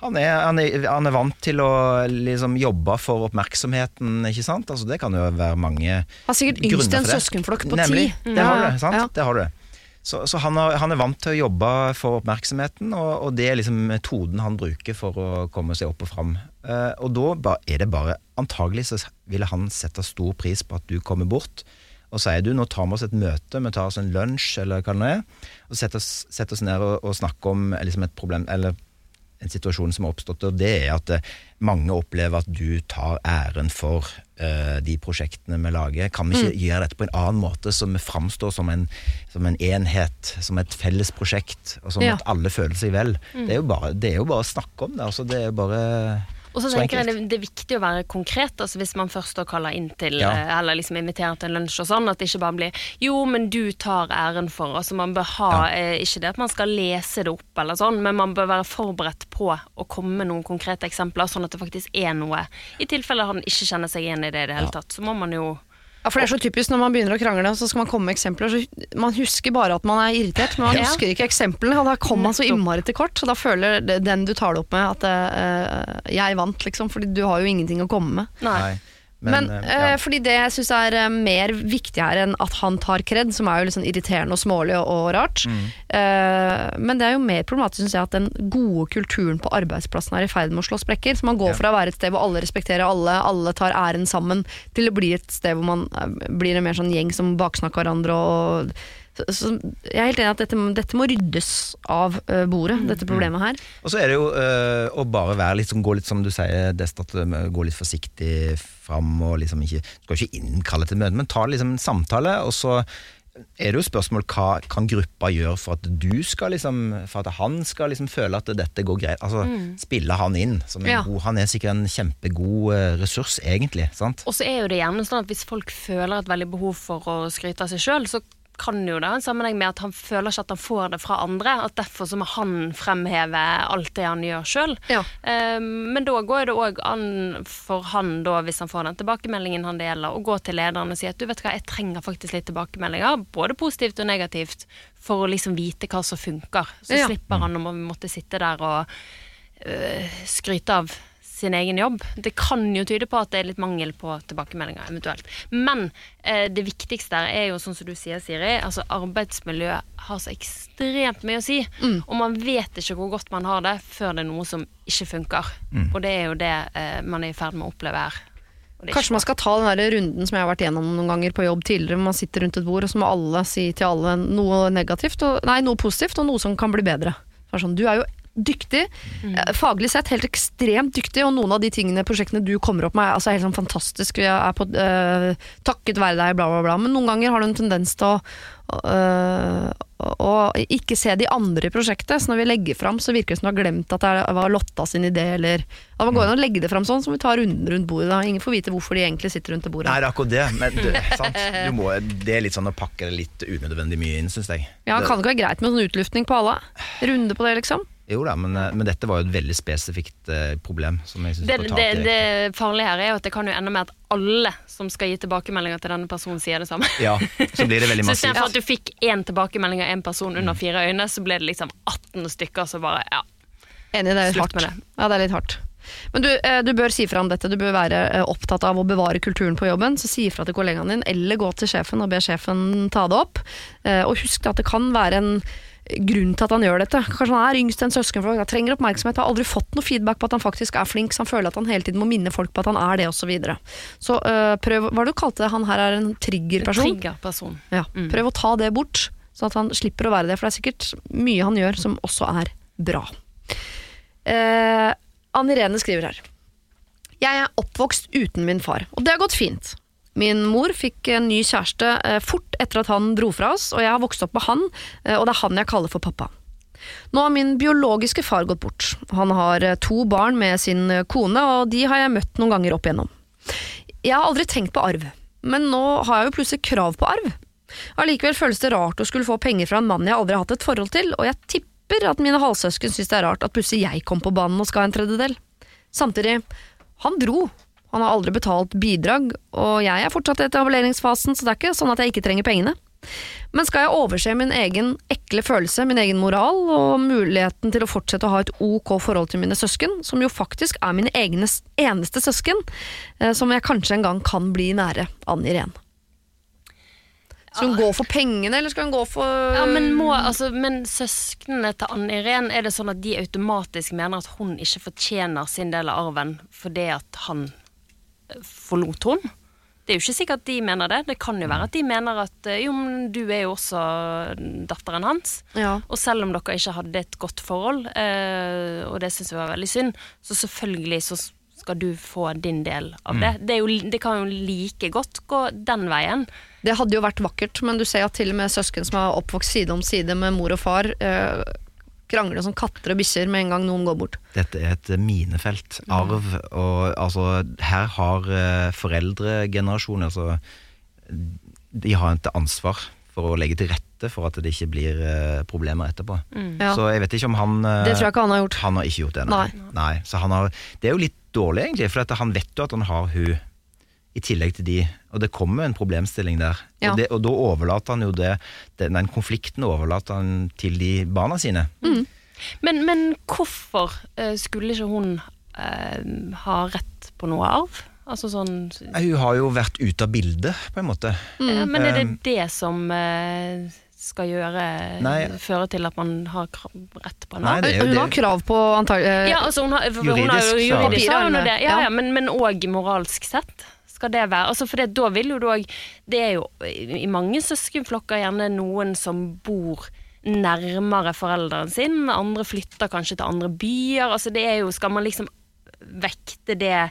han er, han, er, han er vant til å liksom jobbe for oppmerksomheten, ikke sant? Altså, det kan jo være mange grunner for det. har sikkert yngst en søskenflokk på Nemlig. ti. Det har du, sant? ja. Det har du. Så, så han, har, han er vant til å jobbe for oppmerksomheten, og, og det er liksom metoden han bruker for å komme seg opp og fram. Eh, og da er det bare Antagelig så ville han sette stor pris på at du kommer bort og sier du, nå tar vi oss et møte, vi tar oss en lunsj, eller hva det nå er, og setter oss, setter oss ned og, og snakker om eh, liksom et problem, eller en situasjon som har oppstått, og det er at eh, mange opplever at du tar æren for de prosjektene vi lager. Kan vi Mm. ikke gjøre dette på en annen måte, så vi framstår som en, som en enhet, som et felles prosjekt, og sånn Ja. at alle føler seg vel? Det, er jo bare, det er jo bare å snakke om det. Altså, det er jo bare Og så tenker jeg det, det er viktig å være konkret, altså hvis man først da kaller inn til Ja. eh, Eller liksom inviterer til en lunsj og sånn, at det ikke bare blir 'jo, men du tar æren for'. Altså man bør ha eh, Ikke det at man skal lese det opp eller sånn, men man bør være forberedt på å komme med noen konkrete eksempler, sånn at det faktisk er noe. I tilfelle han ikke kjenner seg igjen i det i det hele tatt, så må man jo Ja, for det er så typisk når man begynner å krangle, så skal man komme med eksempler. Så man husker bare at man er irritert, men man Ja. husker ikke eksemplene. Og da kommer man så innmari til kort, så da føler den du tar det opp med at uh, jeg vant, liksom. Fordi du har jo ingenting å komme med. Nei. Men, Men eh, ja. fordi det jeg syns er eh, mer viktig her enn at han tar kred, som er jo litt sånn irriterende og smålig og, og rart. Mm. Eh, men det er jo mer problematisk synes jeg, at den gode kulturen på arbeidsplassen er i ferd med å slå sprekker. Så man går Ja. fra å være et sted hvor alle respekterer alle, alle tar æren sammen, til å bli et sted hvor man eh, blir en mer sånn gjeng som baksnakker hverandre. Og, så, så jeg er helt enig at dette, dette må ryddes av eh, bordet, dette problemet her. Og så er det jo øh, å bare være litt sånn, gå litt som du sier, Dest, at øh, gå litt forsiktig fram og liksom ikke Skal ikke innkalle til møte, men ta liksom en samtale, og så er det jo spørsmål hva kan gruppa gjøre for at du skal liksom For at han skal liksom føle at dette går greit. Altså spille han inn Ja. god Han er sikkert en kjempegod ressurs, egentlig. sant? Og så er jo det gjerne sånn at hvis folk føler et veldig behov for å skryte av seg sjøl, så kan jo det ha en sammenheng med at han føler ikke at han får det fra andre. At derfor så må han fremheve alt det han gjør sjøl. Ja. men da går det òg an for han, da, hvis han får den tilbakemeldingen han deler, å gå til lederen og si at du vet hva, jeg trenger faktisk litt tilbakemeldinger, både positivt og negativt, for å liksom vite hva som funker. Så Ja. slipper han å måtte sitte der og øh, skryte av sin egen jobb. Det kan jo tyde på at det er litt mangel på tilbakemeldinger, eventuelt. Men eh, det viktigste her er jo, sånn som du sier, Siri, altså arbeidsmiljø har så ekstremt mye å si. Og man vet ikke hvor godt man har det før det er noe som ikke funker. Og det er jo det eh, man er i ferd med å oppleve her. Er Kanskje man skal ta den der runden som jeg har vært gjennom noen ganger på jobb tidligere, hvor man sitter rundt et bord, og så må alle si til alle noe negativt, og, nei, noe positivt, og noe som kan bli bedre. Sånn, du er jo dyktig, Mm. faglig sett helt ekstremt dyktig, og noen av de tingene, prosjektene du kommer opp med, altså, er altså helt sånn fantastisk, jeg er på, uh, takket være deg, bla bla bla, men noen ganger har du en tendens til å uh, å ikke se de andre i prosjektet, så når vi legger fram, så virker det som du har glemt at det var Lotta sin idé, eller at man går inn og legger det fram sånn, så vi tar runden rundt bordet. Da. Ingen får vite hvorfor de egentlig sitter rundt det bordet. Nei, det er akkurat det. Men du, sant? Du må, det er litt sånn å pakke det litt unødvendig mye inn, syns jeg. Ja, det, Kan det ikke være greit med sånn utluftning på alle? Runde på det, liksom? Jo da, men, eh, men dette var jo et veldig spesifikt eh, problem. Som jeg det, det, det farlige her er jo at det kan jo ende med at alle som skal gi tilbakemeldinger til denne personen, sier det samme. Ja, så blir det veldig Så massivt. istedenfor at du fikk én tilbakemelding av én person under fire øyne, så ble det liksom 18 stykker som bare ja. Enig, det er litt Slutt hardt. med det. Ja, det er litt hardt. Men du, eh, du bør si fra om dette. Du bør være eh, opptatt av å bevare kulturen på jobben. Så si ifra til kollegaen din, eller gå til sjefen og be sjefen ta det opp. Eh, Og husk at det kan være en grunn til at han gjør dette. Kanskje han er yngst en søskenflokk, han trenger oppmerksomhet, har aldri fått noe feedback på at han faktisk er flink, så han føler at han hele tiden må minne folk på at han er det, osv. Så, videre. så øh, prøv Hva er det du kalte det? Han her er en triggerperson? Triggerperson. Ja, prøv å ta det bort, sånn at han slipper å være det, for det er sikkert mye han gjør som også er bra. Eh, Anne Irene skriver her. Jeg er oppvokst uten min far, og det har gått fint. Min mor fikk en ny kjæreste eh, fort etter at han dro fra oss, og jeg har vokst opp med han, eh, og det er han jeg kaller for pappa. Nå har min biologiske far gått bort. Han har eh, to barn med sin kone, og de har jeg møtt noen ganger opp igjennom. Jeg har aldri tenkt på arv, men nå har jeg jo plutselig krav på arv. Allikevel føles det rart å skulle få penger fra en mann jeg aldri har hatt et forhold til, og jeg tipper at mine halvsøsken synes det er rart at plutselig jeg kom på banen og skal ha en tredjedel. Samtidig, han dro. Han har aldri betalt bidrag, og jeg er fortsatt i etableringsfasen, så det er ikke sånn at jeg ikke trenger pengene. Men skal jeg overse min egen ekle følelse, min egen moral, og muligheten til å fortsette å ha et ok forhold til mine søsken, som jo faktisk er mine egne eneste søsken, eh, som jeg kanskje en gang kan bli nære Ann Irén? Skal hun gå for pengene, eller skal hun gå for Ja, men, må, altså, men søsknene til Anne Irén, er det sånn at de automatisk mener at hun ikke fortjener sin del av arven fordi at han eh, forlot hun? Det er jo ikke sikkert de mener det. Det kan jo være at de mener at eh, jo, men du er jo også datteren hans. Ja. Og selv om dere ikke hadde et godt forhold, eh, og det syns vi var veldig synd, så selvfølgelig så skal du få din del av det. Det, er jo, det kan jo like godt gå den veien. Det hadde jo vært vakkert, men du ser at til og med søsken som har oppvokst side om side med mor og far, eh, krangler som katter og bikkjer med en gang noen går bort. Dette er et minefelt. Arv. Og altså, her har eh, foreldregenerasjonen altså, De har et ansvar for å legge til rette for at det ikke blir eh, problemer etterpå. Ja. Så jeg vet ikke om han eh, Det tror jeg ikke han har gjort. Han har ikke gjort det, nei. nei. Så han har, det er jo litt dårlig, egentlig, for at han vet jo at han har hun i tillegg til de. Og det kommer en problemstilling der. Ja. Og, det, og da overlater han jo det, den, den konflikten overlater han til de barna sine. Men, men hvorfor eh, skulle ikke hun eh, ha rett på noe arv? Altså sånn Hun har jo vært ute av bildet, på en måte. ja, Men er det Um, det som eh, skal gjøre Nei. Føre til at man har rett på en jo Hun har krav på antagelig Ja, altså hun har, Juridisk, hun har Juridisk, jo juridisk. Ja, Ja. ja, men, men òg moralsk sett. Skal det være altså For det, da vil jo du òg Det er jo i mange søskenflokker gjerne noen som bor nærmere foreldrene sin, andre flytter kanskje til andre byer. Altså det er jo Skal man liksom vekte det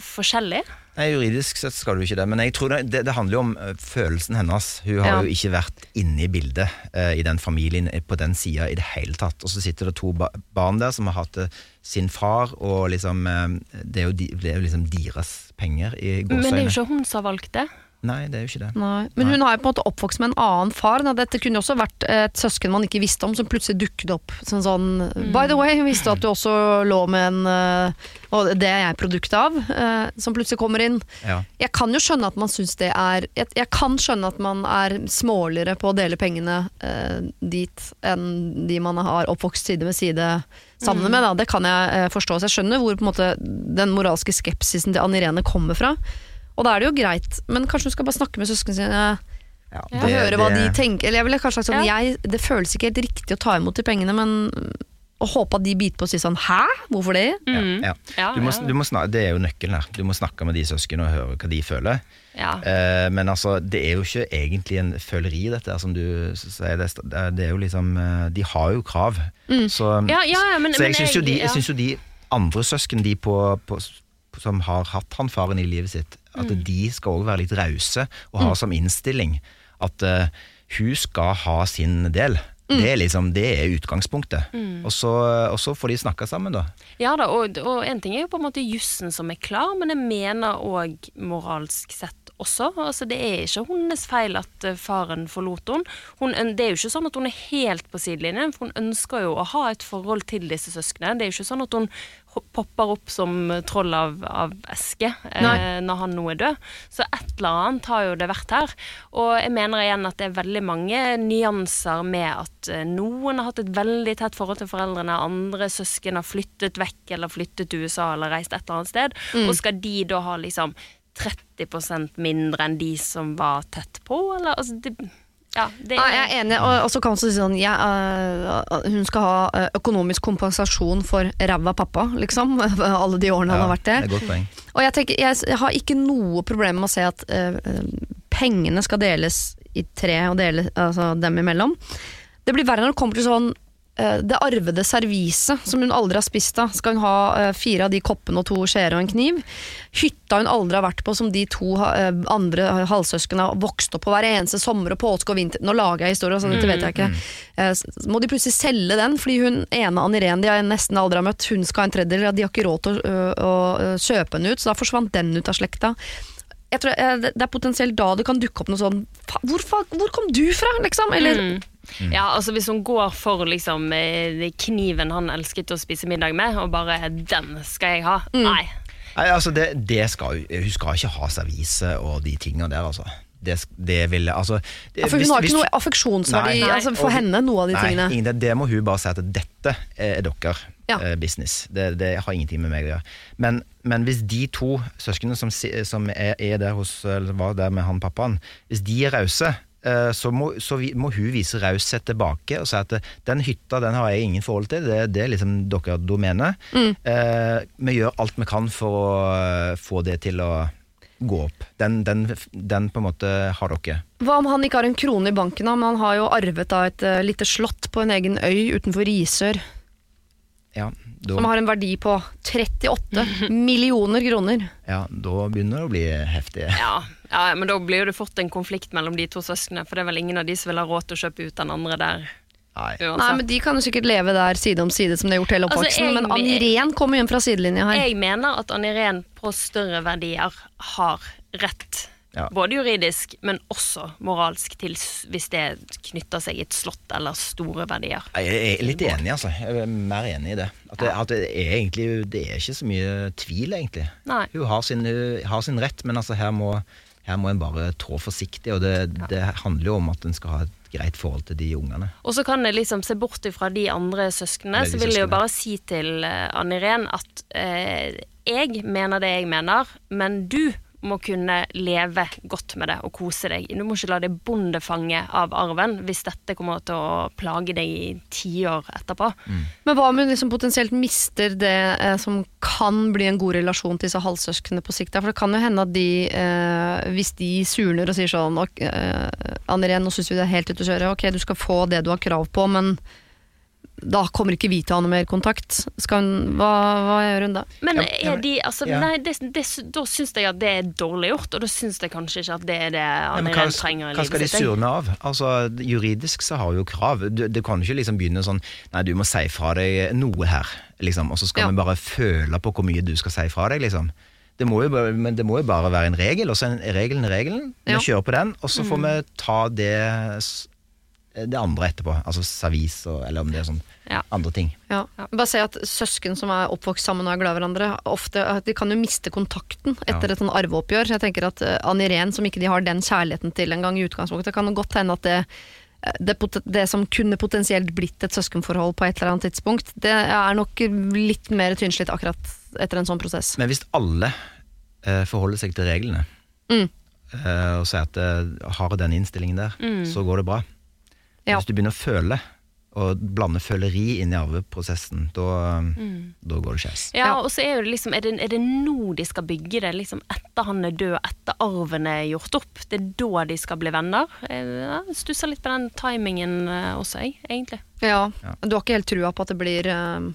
forskjellig? Nei, Juridisk sett skal du ikke det, men jeg tror det, det, det handler jo om eh, følelsen hennes. Hun har Ja. jo ikke vært inne i bildet eh, i den familien eh, på den sida i det hele tatt. Og så sitter det to ba barn der som har hatt sin far, og liksom eh, Det er jo, de, det er jo liksom deres penger i Men det er jo ikke hun som har valgt det. Nei, det er jo ikke det. Nei. Men hun har jo på en måte oppvokst med en annen far. Da. Dette kunne jo også vært et søsken man ikke visste om, som plutselig dukket opp. Sånn, sånn By the way, hun visste at du også lå med en eh, Og det er jeg produkt av, eh, som plutselig kommer inn. Ja. Jeg kan jo skjønne at man syns det er jeg, jeg kan skjønne at man er småligere på å dele pengene eh, dit enn de man har oppvokst side ved side sammen med. Da. Det kan jeg eh, forstå. Så jeg skjønner hvor på en måte, den moralske skepsisen til Ann Irene kommer fra. Og da er det jo greit, men kanskje hun skal bare snakke med søsknene sine Ja, og høre hva de tenker. Eller jeg ville kanskje sagt sånn, Ja. jeg, det føles ikke helt riktig å ta imot de pengene, men å håpe at de biter på og sier sånn hæ, hvorfor det? Mm. Ja. Ja, Du må, du må snakke, det er jo nøkkelen her. Du må snakke med de søsknene og høre hva de føler. Ja. Eh, men altså, det er jo ikke egentlig en føleri, dette her, som du sier. Det, er- det er jo liksom eh, De har jo krav. Så, Ja, ja, ja, men- så jeg syns jo, jo de andre søsken de på, på, som har hatt han faren i livet sitt, at Mm. de skal òg være litt rause og ha som innstilling at uh, hun skal ha sin del. Mm. Det er liksom, det er utgangspunktet. Og, så, og så får de snakka sammen, da. Ja da, og, og en ting er jo på en måte jussen som er klar, men jeg mener òg moralsk sett også. Altså Det er ikke hennes feil at eh, faren forlot henne. Hun, det er jo ikke sånn at hun er helt på sidelinjen, for hun ønsker jo å ha et forhold til disse søsknene. Det er jo ikke sånn at hun popper opp som troll av, av eske eh, når han nå er død. Så et eller annet har jo det vært her. Og jeg mener igjen at det er veldig mange nyanser med at eh, noen har hatt et veldig tett forhold til foreldrene, andre søsken har flyttet vekk eller flyttet til USA eller reist et eller annet sted. Og skal de da ha liksom 30% mindre enn de som var tett på, eller altså det, Ja, det Nei, jeg er enig, og, og så kan man si sånn ja, uh, Hun skal ha øh, økonomisk kompensasjon for ræva pappa, liksom. Alle de årene han har vært det er godt poeng. Og jeg, tenker, jeg, jeg har ikke noe problem med å se at øh, pengene skal deles i tre, og dele, altså dem imellom. Det blir verre når det kommer til sånn det arvede serviset som hun aldri har spist av. Skal hun ha øh, fire av de koppene og to skjeer og en kniv? Hytta hun aldri har vært på, som de to øh, andre halvsøsknene har vokst opp på hver eneste sommer og påske og vinter. Nå lager jeg historier, så dette vet jeg ikke. Eh, må de plutselig selge den, fordi hun ene Ann Irén de har nesten aldri har møtt, hun skal ha en tredjedel, de har ikke råd til å, å øh, kjøpe henne ut, så da forsvant den ut av slekta. Jeg tror, eh, det det er potensielt da det kan dukke opp noe sånn hvor, hvor kom du fra, liksom? Eller Mm. Ja, altså Hvis hun går for liksom eh, kniven han elsket å spise middag med, og bare 'den skal jeg ha', nei. Nei, altså det, det skal, Hun skal ikke ha servise og de tingene der, altså. Det, det vil altså, det, ja, For hun hvis- har hvis- ikke noe affeksjonsverdi Nei. altså, for Og- henne, noe av de Nei, tingene. ingen, det, det må hun bare si at dette er dere Ja. eh, business. Det, det har ingenting med meg å gjøre. Men, men hvis de to søsknene som, som er, er der hos, eller var der med han pappaen, hvis de er rause, eh, så, må, så vi, må hun vise raushet tilbake og si at eh, den hytta den har jeg ingen forhold til, det, det er liksom deres domene. Mm. Eh, vi gjør alt vi kan for å få det til å gå opp. Den, den, den på en måte har dere. Hva om han ikke har en krone i banken, men han har jo arvet da et uh, lite slott på en egen øy utenfor Risør, Ja, da, som har en verdi på 38 millioner kroner. ja, da begynner det å bli heftig. Ja, ja, men da blir det fort en konflikt mellom de to søsknene, for det er vel ingen av de som vil ha råd til å kjøpe ut den andre der. Nei. Nei, men De kan jo sikkert leve der side om side som de har gjort hele Altså, oppvoksen, jeg- men Ann Irén kommer jo inn fra sidelinja her. Jeg mener at Ann Irén på større verdier har rett. Ja. Både juridisk, men også moralsk, til hvis det knytter seg i et slott eller store verdier. Jeg er litt enig, altså. Jeg er mer enig i det. At det, at det er egentlig Det er ikke så mye tvil, egentlig. Nei. Hun har sin, hun har sin rett, men altså her må, her må en bare trå forsiktig. Og det, det handler jo om at en skal ha et greit forhold til de ungene. Og så kan jeg liksom se bort ifra de andre søsknene, så vil jeg jo bare si til Ann Irén at eh, jeg mener det jeg mener, men du må kunne leve godt med det og kose deg. Du må ikke la deg bondefange av arven hvis dette kommer til å plage deg i tiår etterpå. Men hva om hun liksom potensielt mister det eh, som kan bli en god relasjon til disse halvsøsknene på sikt? For det kan jo hende at de, eh, hvis de surner og sier sånn eh, Anne Irén, nå syns vi det er helt ute å kjøre. Ok, du skal få det du har krav på, men da kommer ikke vi til å ha noe mer kontakt. Skal hun, hva, hva gjør hun da? Men Ja, ja, er de, altså, ja. nei, det, det, da syns jeg at det er dårlig gjort, og da syns jeg kanskje ikke at det er det Ja, hva, Irene trenger i hva skal de livet sitt. surne av? Altså, Juridisk så har vi jo krav. Du, det kan jo ikke liksom begynne sånn Nei, du må si fra deg noe her, liksom. Og så skal Ja. vi bare føle på hvor mye du skal si fra deg, liksom. Det må jo men det må jo bare være en regel, og så er regelen regelen. Vi kjører på den, og så får vi ta det, det andre etterpå. Altså servis, og, eller om det er sånn Ja. andre ting. Ja. Bare se at søsken som er oppvokst sammen og er glad i hverandre, ofte, de kan jo miste kontakten etter Ja. et sånn arveoppgjør. Jeg tenker at Ann Anne Irén, som ikke de har den kjærligheten til en gang i utgangspunktet, kan godt hende at det, eh, det, det som kunne potensielt blitt et søskenforhold på et eller annet tidspunkt, det er nok litt mer tynnslitt akkurat etter en sånn prosess. Men hvis alle eh, forholder seg til reglene, Mm. eh, og sier at eh, har den innstillingen der, så går det bra. Ja. Hvis du begynner å føle, og blande føleri inn i arveprosessen, da, da går det skeis. Ja, og så er det liksom Er det, er det nå de skal bygge det? Liksom etter han er død, etter arven er gjort opp? Det er da de skal bli venner? Jeg stusser litt på den timingen eh, også, jeg, egentlig. Ja, Ja. Du har ikke helt trua på at det blir eh,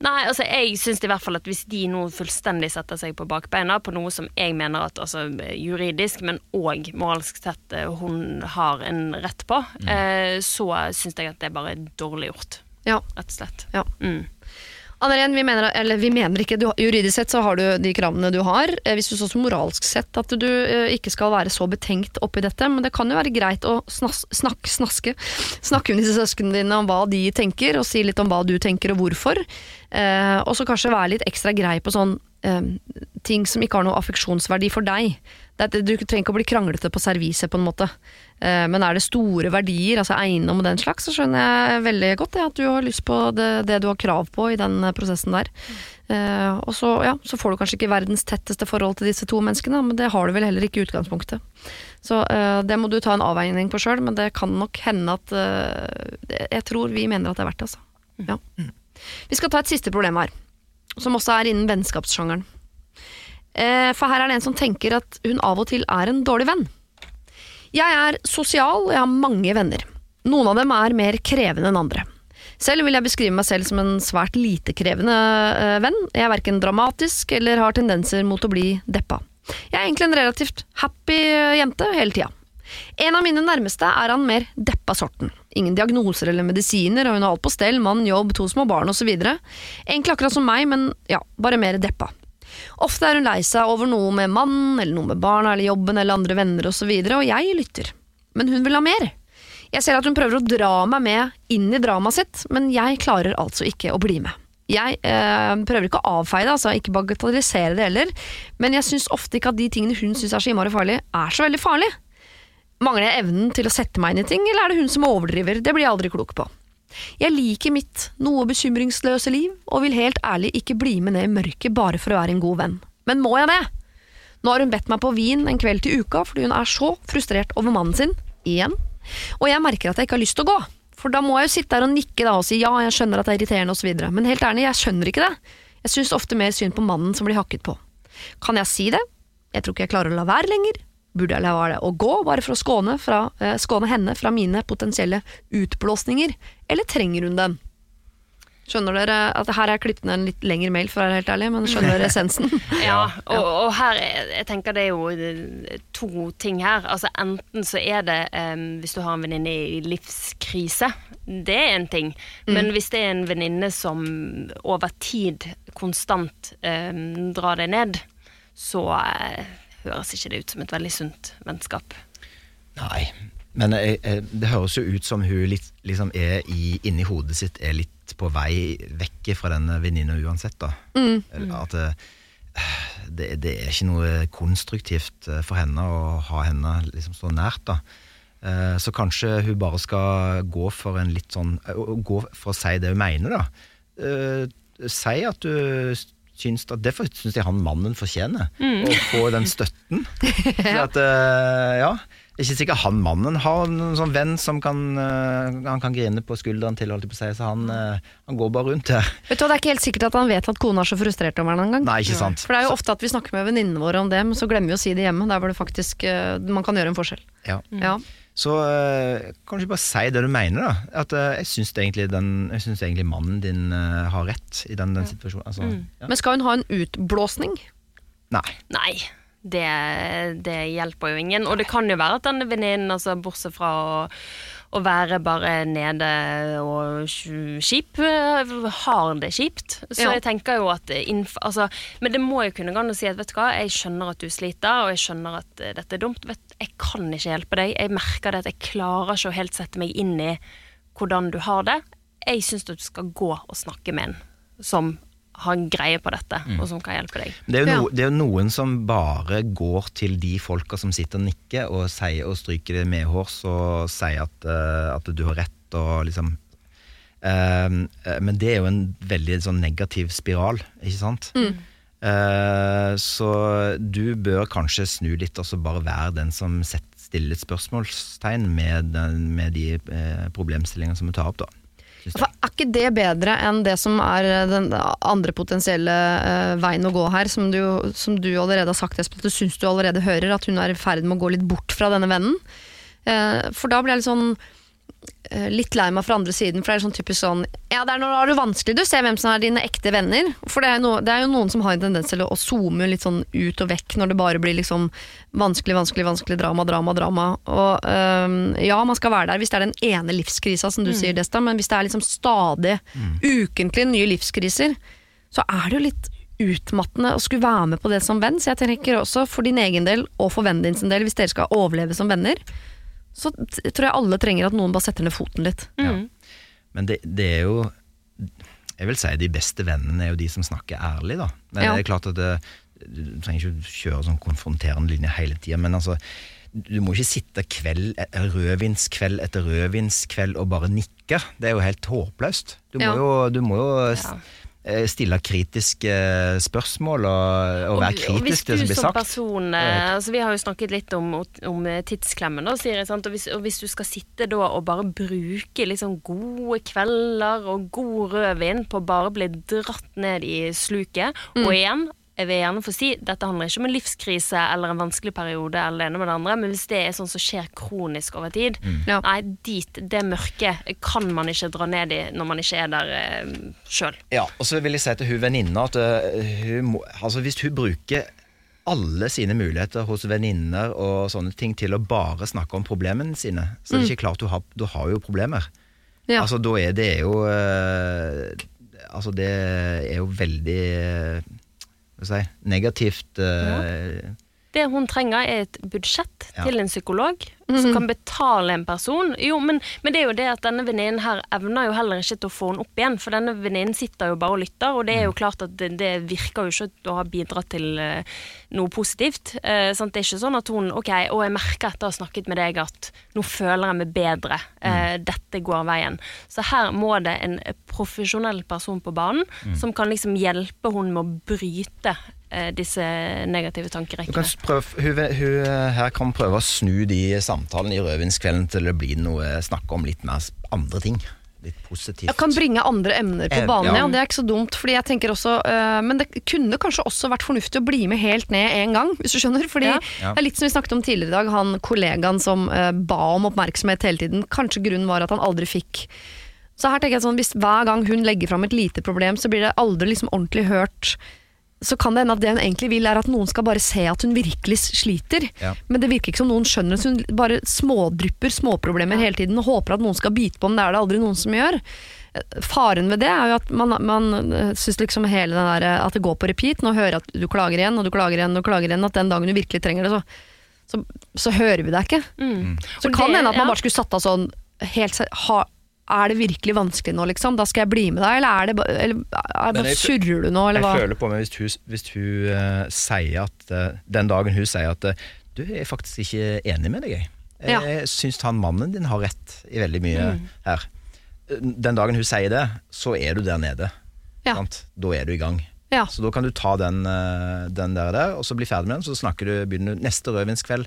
Nei, altså jeg syns i hvert fall at hvis de nå fullstendig setter seg på bakbeina på noe som jeg mener at altså juridisk, men òg moralsk sett eh, hun har en rett på, eh, så syns jeg at det er bare dårlig gjort, Ja. rett og slett. ja. Mm. Anne Irén, vi mener, vi mener ikke, du, juridisk sett så har du de kravene du har. Eh, Hvis du så moralsk sett at du eh, ikke skal være så betenkt oppi dette, men det kan jo være greit å snas, snakke, snaske, snakke med disse søsknene dine om hva de tenker, og si litt om hva du tenker og hvorfor. Eh, og så kanskje være litt ekstra grei på sånn eh, ting som ikke har noe affeksjonsverdi for deg. Det, er- du trenger ikke å bli kranglete på serviset, på en måte. Eh, men er det store verdier, altså eiendom og den slags, så skjønner jeg veldig godt det, at du har lyst på det, det du har krav på i den eh, prosessen der. Mm. og så, ja, så får du kanskje ikke verdens tetteste forhold til disse to menneskene, men det har du vel heller ikke i utgangspunktet. Så det må du ta en avveining på sjøl, men det kan nok hende at Jeg tror vi mener at det er verdt det, altså. Ja. Vi skal ta et siste problem her, som også er innen vennskapssjangeren. Eh, For her er det en som tenker at hun av og til er en dårlig venn. Jeg er sosial, og jeg har mange venner. Noen av dem er mer krevende enn andre. Selv vil jeg beskrive meg selv som en svært lite krevende eh, venn. Jeg er verken dramatisk eller har tendenser mot å bli deppa. Jeg er egentlig en relativt happy eh, jente hele tida. En av mine nærmeste er han mer deppa sorten. Ingen diagnoser eller medisiner, og hun har alt på stell, mann, jobb, to små barn osv. Egentlig akkurat som meg, men ja, bare mer deppa. Ofte er hun lei seg over noe med mannen, eller noe med barna eller jobben eller andre venner osv., og, så videre, og jeg lytter. Men hun vil ha mer. Jeg ser at hun prøver å dra meg med inn i dramaet sitt, men jeg klarer altså ikke å bli med. Jeg eh, prøver ikke å avfeie det, altså ikke bagatellisere det heller, men jeg syns ofte ikke at de tingene hun syns er så innmari farlig, er så veldig farlig. Mangler jeg evnen til å sette meg inn i ting, eller er det hun som overdriver? Det blir jeg aldri klok på. Jeg liker mitt noe bekymringsløse liv, og vil helt ærlig ikke bli med ned i mørket bare for å være en god venn. Men må jeg det? Nå har hun bedt meg på vin en kveld til uka fordi hun er så frustrert over mannen sin, igjen, og jeg merker at jeg ikke har lyst til å gå. For da må jeg jo sitte der og nikke da og si ja, jeg skjønner at det er irriterende osv. Men helt ærlig, jeg skjønner ikke det. Jeg syns ofte mer synd på mannen som blir hakket på. Kan jeg si det? Jeg tror ikke jeg klarer å la være lenger. Burde jeg la være å gå, bare for å skåne, fra, eh, skåne henne fra mine potensielle utblåsninger? Eller trenger hun den? Skjønner dere at her er klippet ned en litt lengre mail, for å være helt ærlig, men skjønner dere essensen? Ja, og, og her er, jeg tenker det er jo eh, to ting her. Altså Enten så er det um, hvis du har en venninne i livskrise, det er en ting. Men hvis det er en venninne som over tid konstant um, drar deg ned, så eh, høres ikke det ut som et veldig sunt vennskap. Nei, men jeg, jeg, det høres jo ut som hun litt, liksom er i, inni hodet sitt er litt på vei vekk fra denne venninna uansett, da. Eller At eh, det, det er ikke noe konstruktivt eh, for henne å ha henne liksom så nært, da. Eh, Så kanskje hun bare skal gå for en litt sånn Gå for å si det hun mener, da. Eh, Si at du syns at Derfor syns jeg han mannen fortjener Mm. å få den støtten. ja. at, eh, ja, det er ikke sikkert han mannen har en sånn venn som kan, eh, han kan grine på skulderen til, holdt jeg på å si, så han, eh, han går bare rundt her. Vet du Det er ikke helt sikkert at han vet at kona er så frustrert over ham engang. For det er jo ofte at vi snakker med venninnene våre om det, men så glemmer vi å si det hjemme. Der hvor det faktisk eh, man kan gjøre en forskjell. Ja. Ja. Så eh, kan du ikke bare si det du mener, da. At eh, jeg syns egentlig, den- jeg syns egentlig mannen din eh, har rett i den, den situasjonen. Altså, ja. Men skal hun ha en utblåsning? Nei. Nei, det, det hjelper jo ingen. Og det kan jo være at denne venninnen, altså, bortsett fra å, å være bare nede og skip, kjip, eh, har det kjipt. Så Ja. jeg tenker jo at altså, Men det må jo kunne gå an å si at vet du hva, jeg skjønner at du sliter, og jeg skjønner at eh, dette er dumt. Vet, jeg kan ikke hjelpe deg. Jeg merker det at jeg klarer ikke å helt sette meg inn i hvordan du har det. Jeg syns du skal gå og snakke med en som har greie på dette, og som kan hjelpe deg. Det er, jo no, det er jo noen som bare går til de folka som sitter og nikker og, sier, og stryker det medhårs og sier at, eh, at du har rett og liksom eh, Men det er jo en veldig sånn negativ spiral, ikke sant? Eh, så du bør kanskje snu litt og så bare være den som setter, stiller et spørsmålstegn med, den, med de uh, problemstillingene som du tar opp, da. For er ikke det bedre enn det som er den andre potensielle uh, veien å gå her, som du, som du allerede har sagt, Espen, at du syns du allerede hører, at hun er i ferd med å gå litt bort fra denne vennen? Uh, for da blir jeg litt sånn eh, Litt lei meg fra andre siden, for det er sånn typisk sånn Ja, det er når du har det vanskelig du ser hvem som er dine ekte venner. For det er, no, det er jo noen som har en tendens til å, å zoome litt sånn ut og vekk når det bare blir liksom vanskelig, vanskelig, vanskelig, drama, drama, drama. Og øhm, ja, man skal være der hvis det er den ene livskrisa, som du sier, Desta, men hvis det er liksom stadig, ukentlig nye livskriser, så er det jo litt utmattende å skulle være med på det som venn. Så jeg tenker også for din egen del og for vennen din sin del, hvis dere skal overleve som venner, så tror jeg alle trenger at noen bare setter ned foten litt. Mm. Men det, det er jo Jeg vil si de beste vennene er jo de som snakker ærlig, da. Men Ja. det er klart at det, Du trenger ikke kjøre sånn konfronterende linje hele tida, men altså du må ikke sitte kveld, eh, rødvinskveld etter rødvinskveld og bare nikke. Det er jo helt håpløst. Du må Ja. jo, du må jo Ja. Eh, stille kritiske spørsmål og, og være kritisk til det som blir sagt. person eh, altså Vi har jo snakket litt om, om tidsklemmen, da, Siri. sant? Og, hvis, og hvis du skal sitte da og bare bruke liksom gode kvelder og god rødvin på å bare bli dratt ned i sluket Mm. Og igjen, jeg vil gjerne få si dette handler ikke om en livskrise eller en vanskelig periode, eller det ene med det andre, men hvis det er sånn som skjer kronisk over tid, Mm. Ja. nei, dit, det mørket kan man ikke dra ned i når man ikke er der eh, sjøl. Ja, og så vil jeg si til hun venninna at uh, hun må, altså hvis hun bruker alle sine muligheter hos venninner og sånne ting til å bare snakke om problemene sine, så er det ikke klart du har, du har jo problemer. Ja. Altså da er det jo uh, Altså det er jo veldig jeg si, negativt øh, Det hun trenger er et budsjett Ja. til en psykolog som kan betale en person. Jo, men, men det er jo det at denne venninnen her evner jo heller ikke til å få henne opp igjen, for denne venninnen sitter jo bare og lytter, og det er jo klart at det, det virker jo ikke å ha bidratt til uh, noe positivt. Uh, sant? Det er ikke sånn at hun Ok, og jeg merker etter å ha snakket med deg at nå føler jeg meg bedre. Eh, Dette går veien. Så her må det en profesjonell person på banen som kan liksom hjelpe hun med å bryte disse negative Du kan tankerekkene. prøve, hun, hun øh, her kan prøve å snu de samtalene i rødvinskvelden til det blir noe snakke om litt mer andre ting. Litt positivt. Jeg kan bringe andre emner på Eh, banen, ja. ja. Det er ikke så dumt. Fordi jeg tenker også, øh, Men det kunne kanskje også vært fornuftig å bli med helt ned en gang, hvis du skjønner. Fordi Ja. Ja. det er litt som vi snakket om tidligere i dag, han kollegaen som øh, ba om oppmerksomhet hele tiden. Kanskje grunnen var at han aldri fikk. Så her tenker jeg sånn, hvis hver gang hun legger fram et lite problem, så blir det aldri liksom ordentlig hørt. Så kan det hende at det hun egentlig vil, er at noen skal bare se at hun virkelig sliter. Ja. Men det virker ikke som noen skjønner at hun bare smådrypper småproblemer hele tiden og håper at noen skal bite på, men det er det aldri noen som gjør. Faren ved det er jo at man, man eh, syns liksom hele den der, eh, at det går på repeat. Nå hører jeg at du klager igjen, og du klager igjen, og klager igjen. At den dagen du virkelig trenger det, så, så, så hører vi deg ikke. Mm. Så Og kan det- hende at man ja. bare skulle satt av sånn helt ha, Er det virkelig vanskelig nå, liksom? Da skal jeg bli med deg, eller er det ba- eller, er, jeg- surrer du nå, eller Jeg hva? føler på meg hvis hun, hvis hun uh, sier at uh, Den dagen hun sier at uh, Du jeg er faktisk ikke enig med deg, jeg. Jeg, Ja. jeg syns han mannen din har rett i veldig mye her. Den dagen hun sier det, så er du der nede. Ja. Sant? Da er du i gang. Ja. Så da kan du ta den, den der, der, og så bli ferdig med den, så snakker du, begynner du neste rødvinskveld.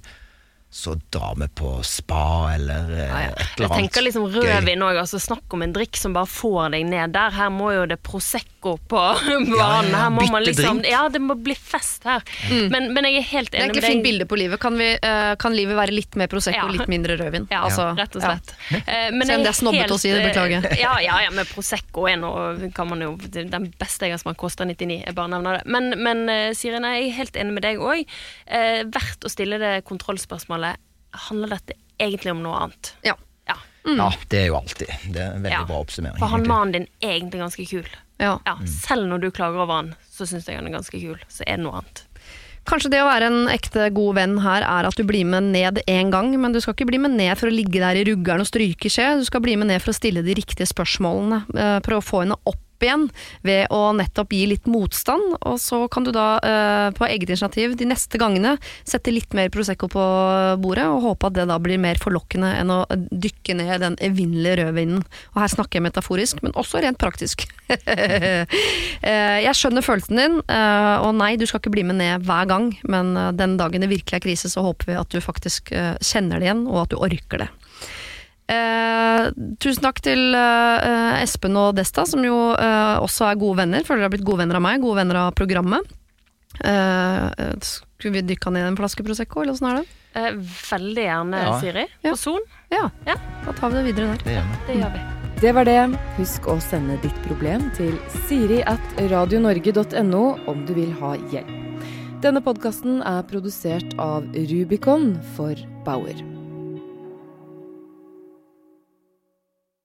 Så drar vi på spa eller eh, Ja, ja. et eller annet. Jeg tenker liksom rødvin òg. Altså, snakk om en drikk som bare får deg ned der. Her må jo det Prosecco på banen. Ja, ja, Her må man liksom drink. Ja, det må bli fest her. Men, men jeg er helt enig med deg. Det er egentlig fint bilde på livet. Kan, vi, uh, kan livet være litt mer Prosecco Ja. og litt mindre rødvin? Ja, Altså, rett og ja. slett. Eh, men Selv om det er snobbete å si det, beklager. Ja, ja, ja, men Prosecco er nå kan man jo, Den beste jeg har smakt, koster 99. Jeg bare nevner det. Men, men uh, Siri, nei, jeg er helt enig med deg òg. Eh, verdt å stille det kontrollspørsmålet. Handler dette egentlig om noe annet? Ja. Ja. Ja, det er jo alltid. Det er en veldig Ja. bra oppsummering. For han mannen din er egentlig ganske kul. Ja. Ja, Selv når du klager over han, så syns jeg han er ganske kul. Så er det noe annet. Kanskje det å være en ekte god venn her er at du blir med ned én gang, men du skal ikke bli med ned for å ligge der i ruggeren og stryke skje. Du skal bli med ned for å stille de riktige spørsmålene. eh, Prøve å få henne opp igjen ved å nettopp gi litt motstand. Og så kan du da eh, på eget initiativ de neste gangene sette litt mer Prosecco på bordet, og håpe at det da blir mer forlokkende enn å dykke ned den evinnelige rødvinen. Og her snakker jeg metaforisk, men også rent praktisk. Eh, jeg skjønner følelsen din, eh, og nei, du skal ikke bli med ned hver gang, men den dagen det virkelig er krise, så håper vi at du faktisk kjenner det igjen, og at du orker det. Eh, tusen takk til eh, Espen og Desta, som jo eh, også er gode venner. Føler dere har blitt gode venner av meg, gode venner av programmet. Eh, eh, skulle vi dykka ned i en flaske Prosecco, eller åssen er det? Eh, veldig gjerne, Ja. Siri. Ja. På Son. Ja, Ja. da tar vi det videre der. Det gjør vi. Det gjør vi. Det var det. Husk å sende ditt problem til siri at radionorge.no om du vil ha hjelp. Denne podkasten er produsert av Rubicon for Bauer.